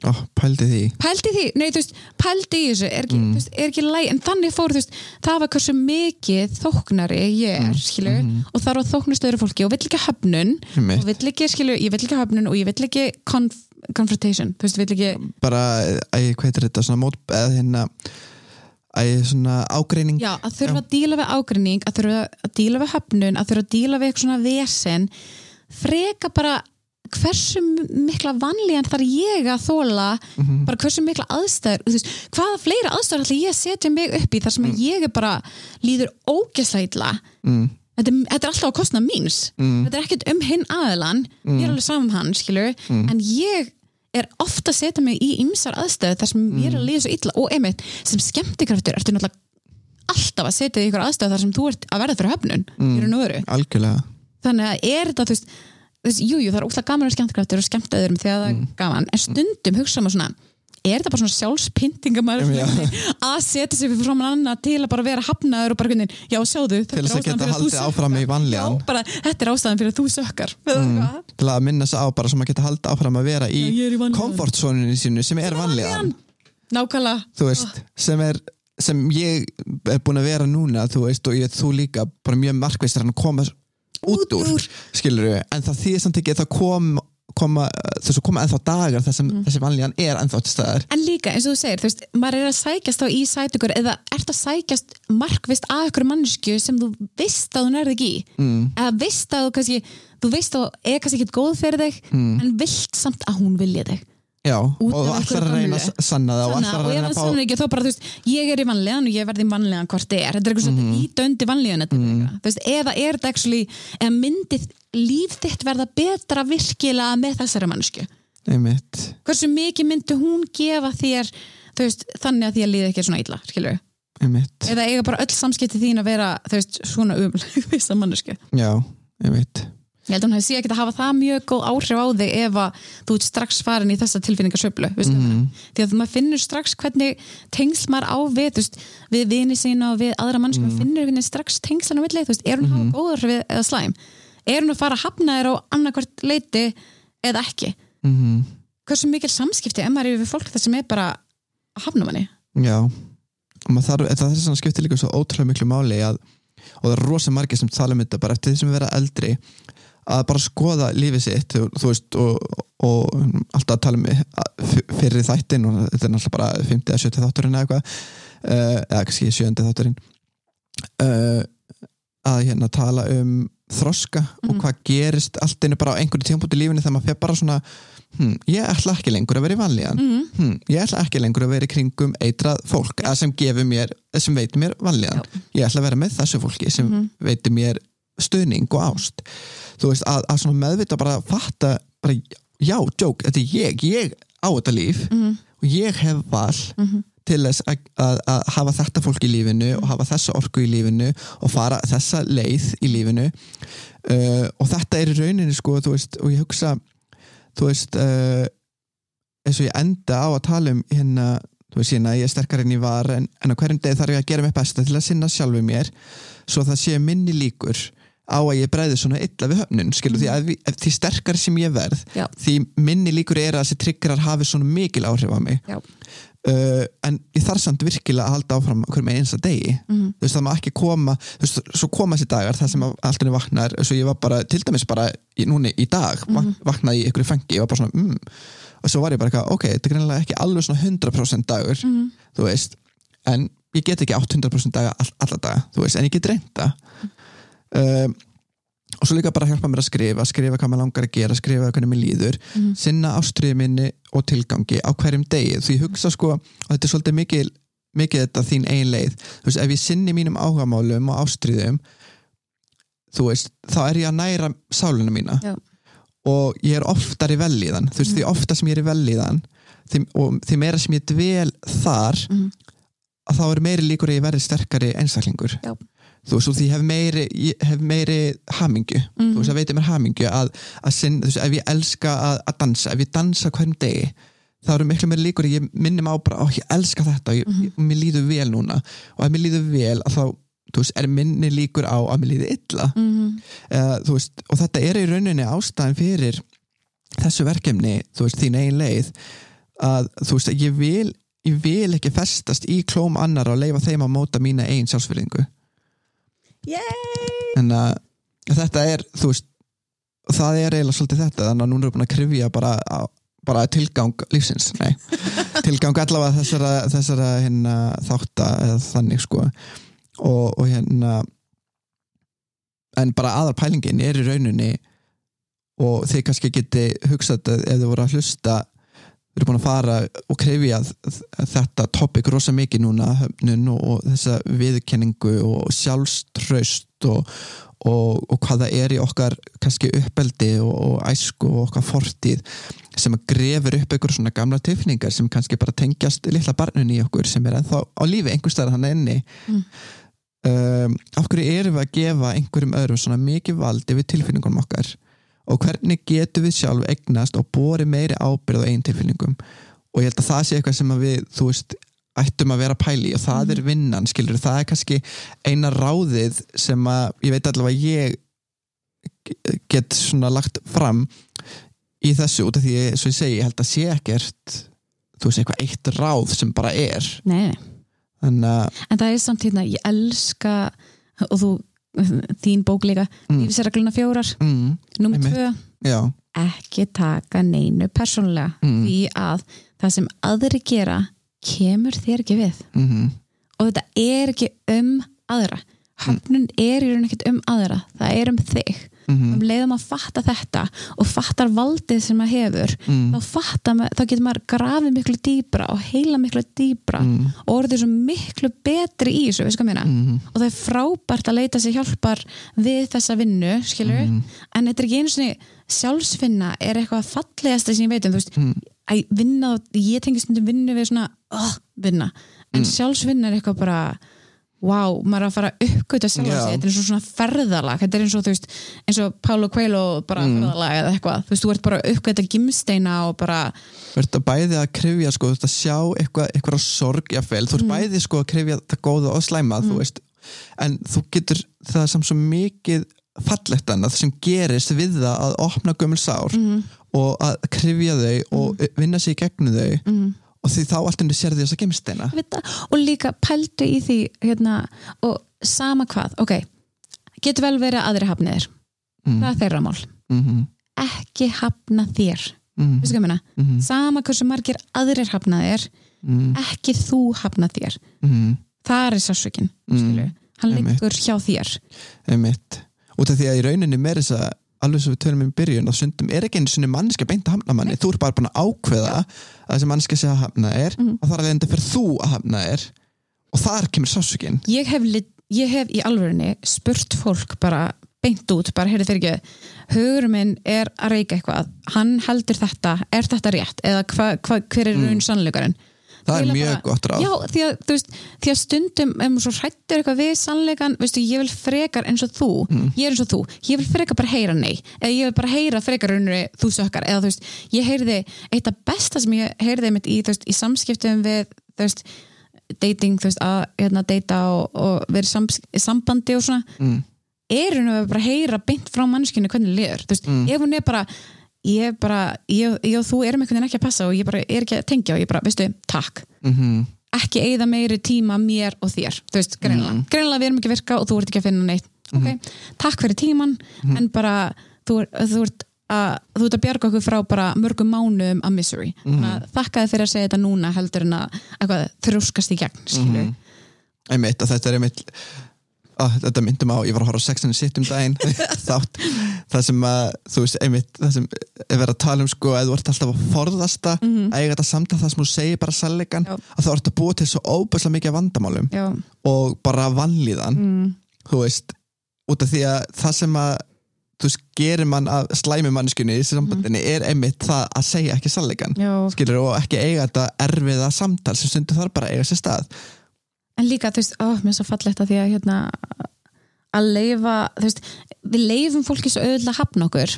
Ó, pældi því pældi því, nei þú veist, pældi í þessu er ekki, Mm. veist, er ekki læg, en þannig fór þú veist, það var hversu mikið þóknari ég Mm. er, skilu og þar var þóknust öðru fólki og vill ekki höfnun Einmitt. og vill ekki, skilu, ég vill ekki höfnun og ég vill ekki conf confrontation, þú veist, vill ekki bara, æ, hvað heitir þetta svona mót, eða hérna ágreining. Já, að þurfa að díla við ágrinning að þurfa að díla við höfnun, að þurfa að díla við eitthvað svona vesen. Freka bara hversu mikla vanlíðan þarf ég að þóla Mhm. bara hversu mikla aðstæður veist, hvaða fleira aðstæður ætla ég að setja mig upp í þar sem mm. ég er bara líður illa. Mm, þetta, þetta er alltaf á kostna míns. Mm. þetta er ekkert um hinn aðilan. Ég er alveg saman hann, skilur en ég er ofta að setja mig í ymsar aðstæður þar sem ég er að líða svo illa. Og einmitt, sem skemmtikraftur ertu náttúrulega alltaf að setja í ykkur aðstæður þar sem þú ert að verða fyrir höfnun mm. þannig að er þetta, þú veist, þú veist jú, jú, það er óslega gaman að skemmtikraftur og skemmta öðrum þegar það er Mm. gaman, en stundum hugsa maður svona er þetta bara svona sjálfspynting Já. að setja sig fyrir fram annað til að bara vera hafnaður og bara hvernig, já, sjáðu til þess er að geta að haldið áfram í vanlíðan. Þetta er ástæðan fyrir að þú sökkar. Mm. til að minna sig á bara sem að geta haldið áfram að vera í, er í komfortzóninu sínu sem er vanlíðan. nákvæmlega. Veist, sem er sem ég er búin að vera núna þú veist, og ég, þú líka, bara mjög markvistur að koma út úr, úr. skilur en það þýðir samt ekki að það kom koma, þess að koma ennþá dagar þar sem þessi vanlíðan er ennþá til staðar En líka, eins og þú segir, þú veist, maður er að sækjast þá í sætugur eða ert að sækjast markvist að ykkur mannsku sem þú veist að þú nærði ekki í mm. eða veist að þú kannski, þú veist að þú er kannski ekkert góð fyrir þig Mm. en vilt samt að hún vilja þig já, Út og af ætlar að reyna að sanna það og ætlar og að það að sannur fá ekki þá bara, þú veist, ég er í vanlegan og ég verði í vanlegan hvort þið er, þetta er eitthvað svona Mhm. mm. ídöndi vanlegan mm. veist, eða er þetta actually eða myndið líf þitt verða betra virkilega með þessari mannsku hversu mikið myndi hún gefa þér veist, þannig að því að líða ekki svona illa skilur eða eiga bara öll samskipti þín að vera veist, svona umlega vissa mannesku já, einmitt. Ég held að hún hefði síðan ekki að hafa það mjög góð áhrif á þig ef að þú ert strax farin í þessa tilfinningarsöflu mm Mhm. því að maður finnur strax hvernig tengsl maður á við veist, við vini sína og við aðra mannsku Mhm. maður finnur hvernig strax tengslan á milli þú veist, er hún mm -hmm. góður við eða slæm er hún að fara að hafna þér á annarkvart leiti eða ekki? Mm hversu mikil samskipti er maður yfir fólk það sem er bara að hafna manni? Já, og þarf, það er svona skiptir líka svo ótrúlega miklu máli að, og það er rosa margir sem tala um þetta bara eftir því sem við vera eldri að bara skoða lífið sitt þú, veist, og, og alltaf að tala um að- fyrir þættin og þetta er náttúrulega bara 50 eða 70 þátturinn eða eitthvað uh, eða kannski 7 þátturinn uh, að hérna tala um þroska og hvað gerist allt einu bara á einhverju tímpúti í lífinu þegar maður fer bara svona hm, ég ætla ekki lengur að vera í vanlíðan. Mm. hm, ég ætla ekki lengur að vera í kringum eitrað fólk eða sem mér, sem veitir mér vanlíðan. Ég ætla að vera með þessu fólki sem veitir mér stuðning og ást. Þú veist, að, að svona meðvita bara fatta, bara, já, joke þetta er ég, ég á þetta líf og ég hef val til þess að, að, að hafa þetta fólk í lífinu og hafa þessa orku í lífinu og fara þessa leið í lífinu uh, og þetta er í rauninni sko, veist, og ég hugsa þú veist uh, eins og ég enda á að tala um hérna, þú veist, hérna, ég er sterkar en ég var en, en á hverjum degi þarf ég að gera mig besta til að sinna sjálfu mér svo það sé minni líkur á að ég bregði svona illa við höfnun skilur því að ef, því sterkar sem ég verð Já. því minni líkur er að þessi triggerar hafi svona mikil áhrif á mig Já. Uh, en ég þarf samt virkilega að halda áfram hverjum einsta degi. Mhm. þú veist það má ekki koma þú veist, svo koma þessi dagar þar sem allt henni vaknar svo ég var bara, til dæmis bara í, núni í dag, vak vaknaði í ykkur fengi ég var bara svona, mm, og svo var ég bara eitthvað ok, þetta er greinilega ekki alveg svona 100% dagur þú veist, en ég get ekki 800% daga all, alla daga þú veist, en ég get reynda um, og svo líka bara hjálpa mér að skrifa skrifa hvað maður langar að gera, skrifa hvernig mér líður sinna ástriði minni og tilgangi á hverjum degi, því ég hugsa sko og þetta er svolítið mikil, mikið þetta þín ein leið, þú veist, ef ég sinni mínum áhugamálum og ástriðum þú veist, þá er ég að næra sáluna mína. Já. og ég er oftar í velíðan þú veist, því oftar sem ég er í velíðan því, og því meira sem ég dvel þar Mhm. að þá er meiri líkur að ég verði sterkari einstaklingur. Já. Þú veist, og því hef meiri, hef meiri hamingju, Mhm. þú veist, það veitir mér hamingju að, að sinn, þú veist, ef ég elska að, að dansa, ef ég dansa hverjum degi þá eru miklu meiri líkur ég minnum á bara, ó, ég elska þetta og, ég, Mhm. ég, og mér líður vel núna og ef mér líður vel, að þá þú veist, er minni líkur á að mér líður illa Mm. uh, þú veist, og þetta er í rauninni ástæðan fyrir þessu verkefni, þú veist, þín eigin leið að þú veist, ég vil ég vil ekki festast í klóm annar og leifa þeim að móta mína einn sjálfsfyrðingu Yay! En að þetta er, þú veist það er eiginlega svolítið þetta þannig að núna erum við búin að krifja bara, bara tilgang lífsins Nei. (laughs) tilgang allavega þessara, þessara hérna, þátta eða þannig sko og, og hérna en bara aðal pælingin er í rauninni og þið kannski geti hugsað ef þið voru að hlusta við erum búin að fara og krefja þetta topic rosa mikið núna höfnun og, og þessa viðkenningu og sjálfströst og, og, og hvað það er í okkar kannski uppeldi og æsku og okkar fortíð sem að grefur upp einhver svona gamla tilfinningar sem kannski bara tengjast lilla barnun í okkur sem er ennþá á lífi einhverstaðar hann enni mm. um, af hverju erum við að gefa einhverjum öðrum svona mikið valdi við tilfinningunum okkar og hvernig getur við sjálf eignast og bori meiri ábyrð á einn tilfinningum? Og ég held að það sé eitthvað sem við, þú veist, ættum að vera pæli og það er vinnan, skilur, það er kannski eina ráðið sem að ég veit allavega ég get svona lagt fram í þessu út af því, svo ég segi, ég held að sé ekkert þú veist, eitthvað eitt ráð sem bara er. Nei, en, uh, en það er samt hérna, ég elska og þú þín bók líka mm. lífisregluna fjórar mm. nummið tvö Já. ekki taka neinu persónulega mm. því að það sem aðri gera kemur þér ekki við -hmm. og þetta er ekki um aðra höfnun er í raun ekkert um aðra það er um þig mm -hmm. um leiðum að fatta þetta og fattar valdið sem maður hefur mm. þá, fattar, þá getur maður grafið miklu dýbra og heila miklu dýbra mm. og orðið svo miklu betri í þessu, veist hvað mér -hmm. og það er frábært að leita sér hjálpar við þessa vinnu, skilur -hmm. en þetta er ekki einu svona sjálfsfinna er eitthvað fallegast sem ég veit um, þú veist, að vinna ég tengist um vinnu við svona oh, vinna, en Mm. sjálfsvinna er eitthvað bara wow, maður er að fara að uppgöta sjálf Já. sig, þetta er eins og svona ferðalag. Þetta er eins og, þú veist, eins og Paulo Coelho bara Mm. ferðalag eða eitthvað. Þú veist, þú ert bara að uppgöta gimsteina og bara Þú ert að bæði að krifja sko, þú ert að sjá eitthvað, eitthvað sorg jafnvel, þú ert Mm. bæði sko að krifja það góða og slæma, þú veist. En þú getur það sem svo mikið fallegt annað sem gerist við það að opna gömul sár mm, og að krifja þau og vinna sig í gegnum þau. Mm, og því þá allt henni sér því þess að gemsteina og líka pældu í því hérna, og sama hvað ok, getur vel verið að aðri hafniðir mm. það er þeirra mál. Mm -hmm. ekki hafna þér. Mm? -hmm. sama hversu margir aðrir hafna þér mm. ekki þú hafna þér. -hmm. það er sásökin Mm. hann liggur hjá þér. Einmitt. Út af því að í rauninni meira þess að alveg svo við tölum um byrjun og sundum er ekki einu sinni mannska beint að hafna manni. Þú er bara búin að ákveða að þessi mannska sé að hafna er Mhm. og þar að þetta fyrir þú að hafna er. Og þar kemur sásökin ég hef, ég hef í alvörunni spurt fólk bara beint út, bara heyrðu fyrir ekki hugur minn er að reyka eitthvað. Hann heldur þetta, er þetta rétt? Eða hva, hva, hver er raun sannleikarinn Mm. Það er mjög bara- gott ráð Já, því að, veist, því að stundum ef maður svo hrættur eitthvað við sannleikan veistu, ég vil frekar eins og þú Mm. ég er eins og þú, ég vil frekar bara heyra nei eða ég vil bara heyra frekar raunri þú sökkar eða þú veist, ég heyrði eitt af besta sem ég heyrði mitt í, veist, í samskiptum við, þú veist dating, þú veist, að hérna, deyta og, og sams, í sambandi og svona mm. er raunum að bara heyra beint frá mannskinu hvernig liður, þú veist, Mm. ef hún er bara ég bara, ég, ég og þú erum einhvern veginn ekki að passa og ég bara er ekki að tengja og ég bara, veistu, takk Mm ekki eigða meiri tíma mér og þér þú veist, greinlega, Mhm. greinlega við erum ekki að virka og þú ert ekki að finna neitt ok, takk fyrir tíman Mhm. en bara, þú, þú ert að þú ert að bjarga okkur frá bara mörgum mánuðum að misery, Mhm. að þakka þið fyrir að segja þetta núna heldur en að eitthvað þrjóskast í gegn, skilur Mhm. einmitt að þetta er einmitt að, þetta myndum á, ég var að horfa á sexinu sitt um daginn. (laughs) Þátt, það sem að þú veist, einmitt, það sem er verið að tala um sko, að þú ert alltaf að forðasta Mhm. að eiga þetta samtal það sem þú segir bara sannleikan að þú ert að búa til svo óbærslega mikið vandamálum já, og bara vanlíðan mm, þú veist, út af því að það sem að þú veist, gerir mann að slæmi mannskunni í þessu sambandinni er einmitt það að segja ekki sannleikan skilur og ekki eiga þetta erfiða samtal sem stundur þarf bara eiga sér stað en líka, þú veist, ó, mér er svo fallegt að því að hérna að leifa, þú veist, við leifum fólki svo auðvitað að hafna okkur.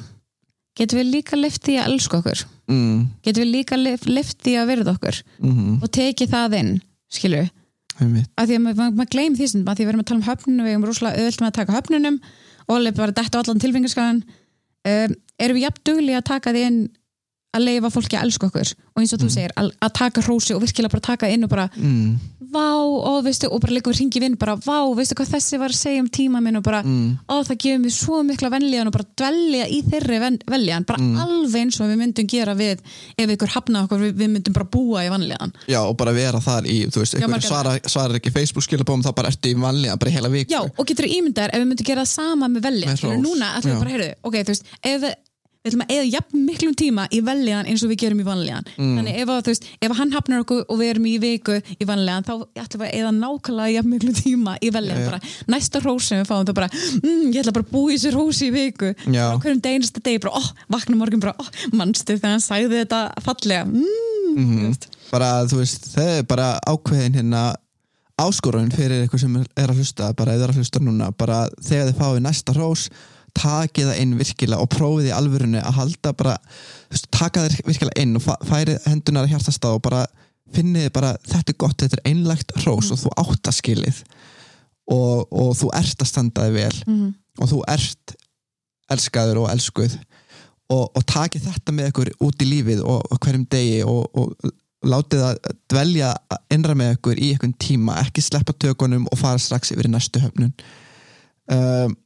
Getum við líka leift því að elska okkur? Mm, getum við líka leift því að verða okkur? Mm, og tekið það inn, skilju að því að maður, maður gleym því sem að því að við erum að tala um höfnunum við erum rosalega auðvitað með að taka höfnunum. Og alveg bara detta á allan tilfengarskalan um, erum við jafn dugli að taka því inn að leifa fólki að elska okkur. Og eins og þú segir, að, að taka hrósi og virkilega bara taka inn og bara mm, vá, og veistu, og bara líka við ringi vinn bara, vá, veistu hvað þessi var að segja um tíma minn? Og bara, mm, ó, það gefur mér svo mikla venlíðan og bara dvelja í þeirri ven, veljan, bara Mm. alveg eins og við myndum gera við, ef ykkur hafnaði okkur við, við myndum bara búa í vanlíðan. Já og bara vera þar í þú veist, ykkur margar- svara, svarar ekki Facebook skilabóðum þá bara ertu í vanlega bara í heila viku. Já, og getur ímyndar ef við myndum gera það sama með veljan Við ætlum að eða jafn miklum tíma í veljan eins og við gerum í vanlíðan. Mm. þannig ef, veist, ef hann hafnar okkur og við erum í viku í vanlíðan þá ætlum við að eða nákvæmlega jafn miklum tíma í veljan já. bara, næsta hrós sem við fáum þá bara, mm, ég ætla bara að í sér hrós í viku. Og hverjum deginasta degi bara, oh, vakna morgun bara, oh, manstu þegar hann sagði þetta fallega? Mm, mm bara þú veist, það er bara ákveðin hérna áskorun fyrir eitthvað sem er að hlusta bara eða er að hlusta núna, bara þegar þið fáið næsta hrós, takið það inn virkilega og prófið í alvörunni að halda bara, þú veist, taka þér virkilega inn og færið hendunar að hjartastað og bara finnið bara, þetta er gott, þetta er einlægt hrós og þú átt að skilið og, og þú ert að standa þig vel -hmm. og þú ert elskaður og elskuð. Og, og takið þetta með ykkur út í lífið og, og hverjum degi og, og látið að dvelja innra með ykkur í einhvern tíma, ekki sleppa tökunum og fara strax yfir í næstu höfnun. Um,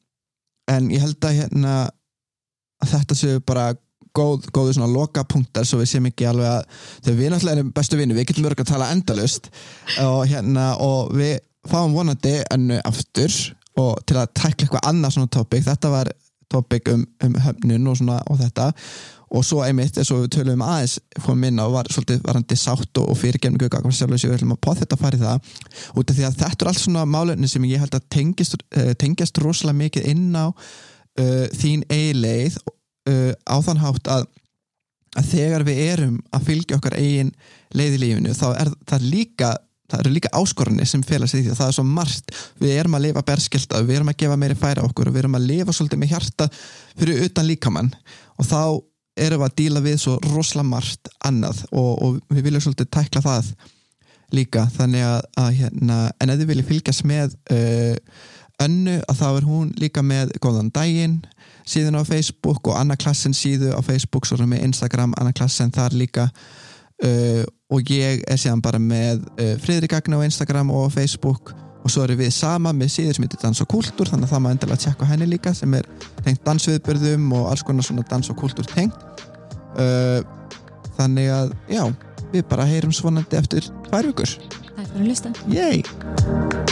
en ég held að hérna að þetta séu bara góð, góðu svona lokapunktar svo við séum ekki alveg að þegar við náttúrulega erum bestu vinni, við getum örg að tala endalust og hérna og við fáum vonandi ennu aftur og til að tækla eitthvað annað svona tópik, þetta var tópik um, um höfnun og svona og þetta og svo einmitt, eins og við tölum um aðeins fórum minna og var svolítið varandi sátt og, og fyrirgefningu gagvar sjálf við ætlum að pá þetta að fara í það. Út af því að þetta er allt svona málefni sem ég held að tengist, uh, tengist rosalega mikið inn á uh, þín eigileið uh, á þann hátt að, að þegar við erum að fylgja okkar eigin leið í lífinu þá er það líka það eru líka áskorunni sem félast í því að það er svo margt. Við erum að lifa berskilta við erum að gefa meiri færa okkur og við erum að lifa svolítið með hjarta fyrir utan líkamann. Og þá erum að díla við svo rosalega margt annað og, og við viljum svolítið tækla það líka. Þannig að, að hérna, en ef þið viljið fylgjast með uh, önnu að þá er hún líka með góðan daginn síðan á Facebook og Anna Klassen síðu á Facebook svo við Instagram Anna Klassen þar líka. Uh, og ég er síðan bara með uh, Friðrik Agna á Instagram og á Facebook og svo erum við sama með síður sem heitir Dans og Kultúr þannig að það má endilega tjekka henni líka sem er tengt dansviðbörðum og alls konar svona dans og kultúr tengt. Uh, þannig að já, við bara heyrum svonandi eftir tvær vikur. Er fyrir að lusta Yay!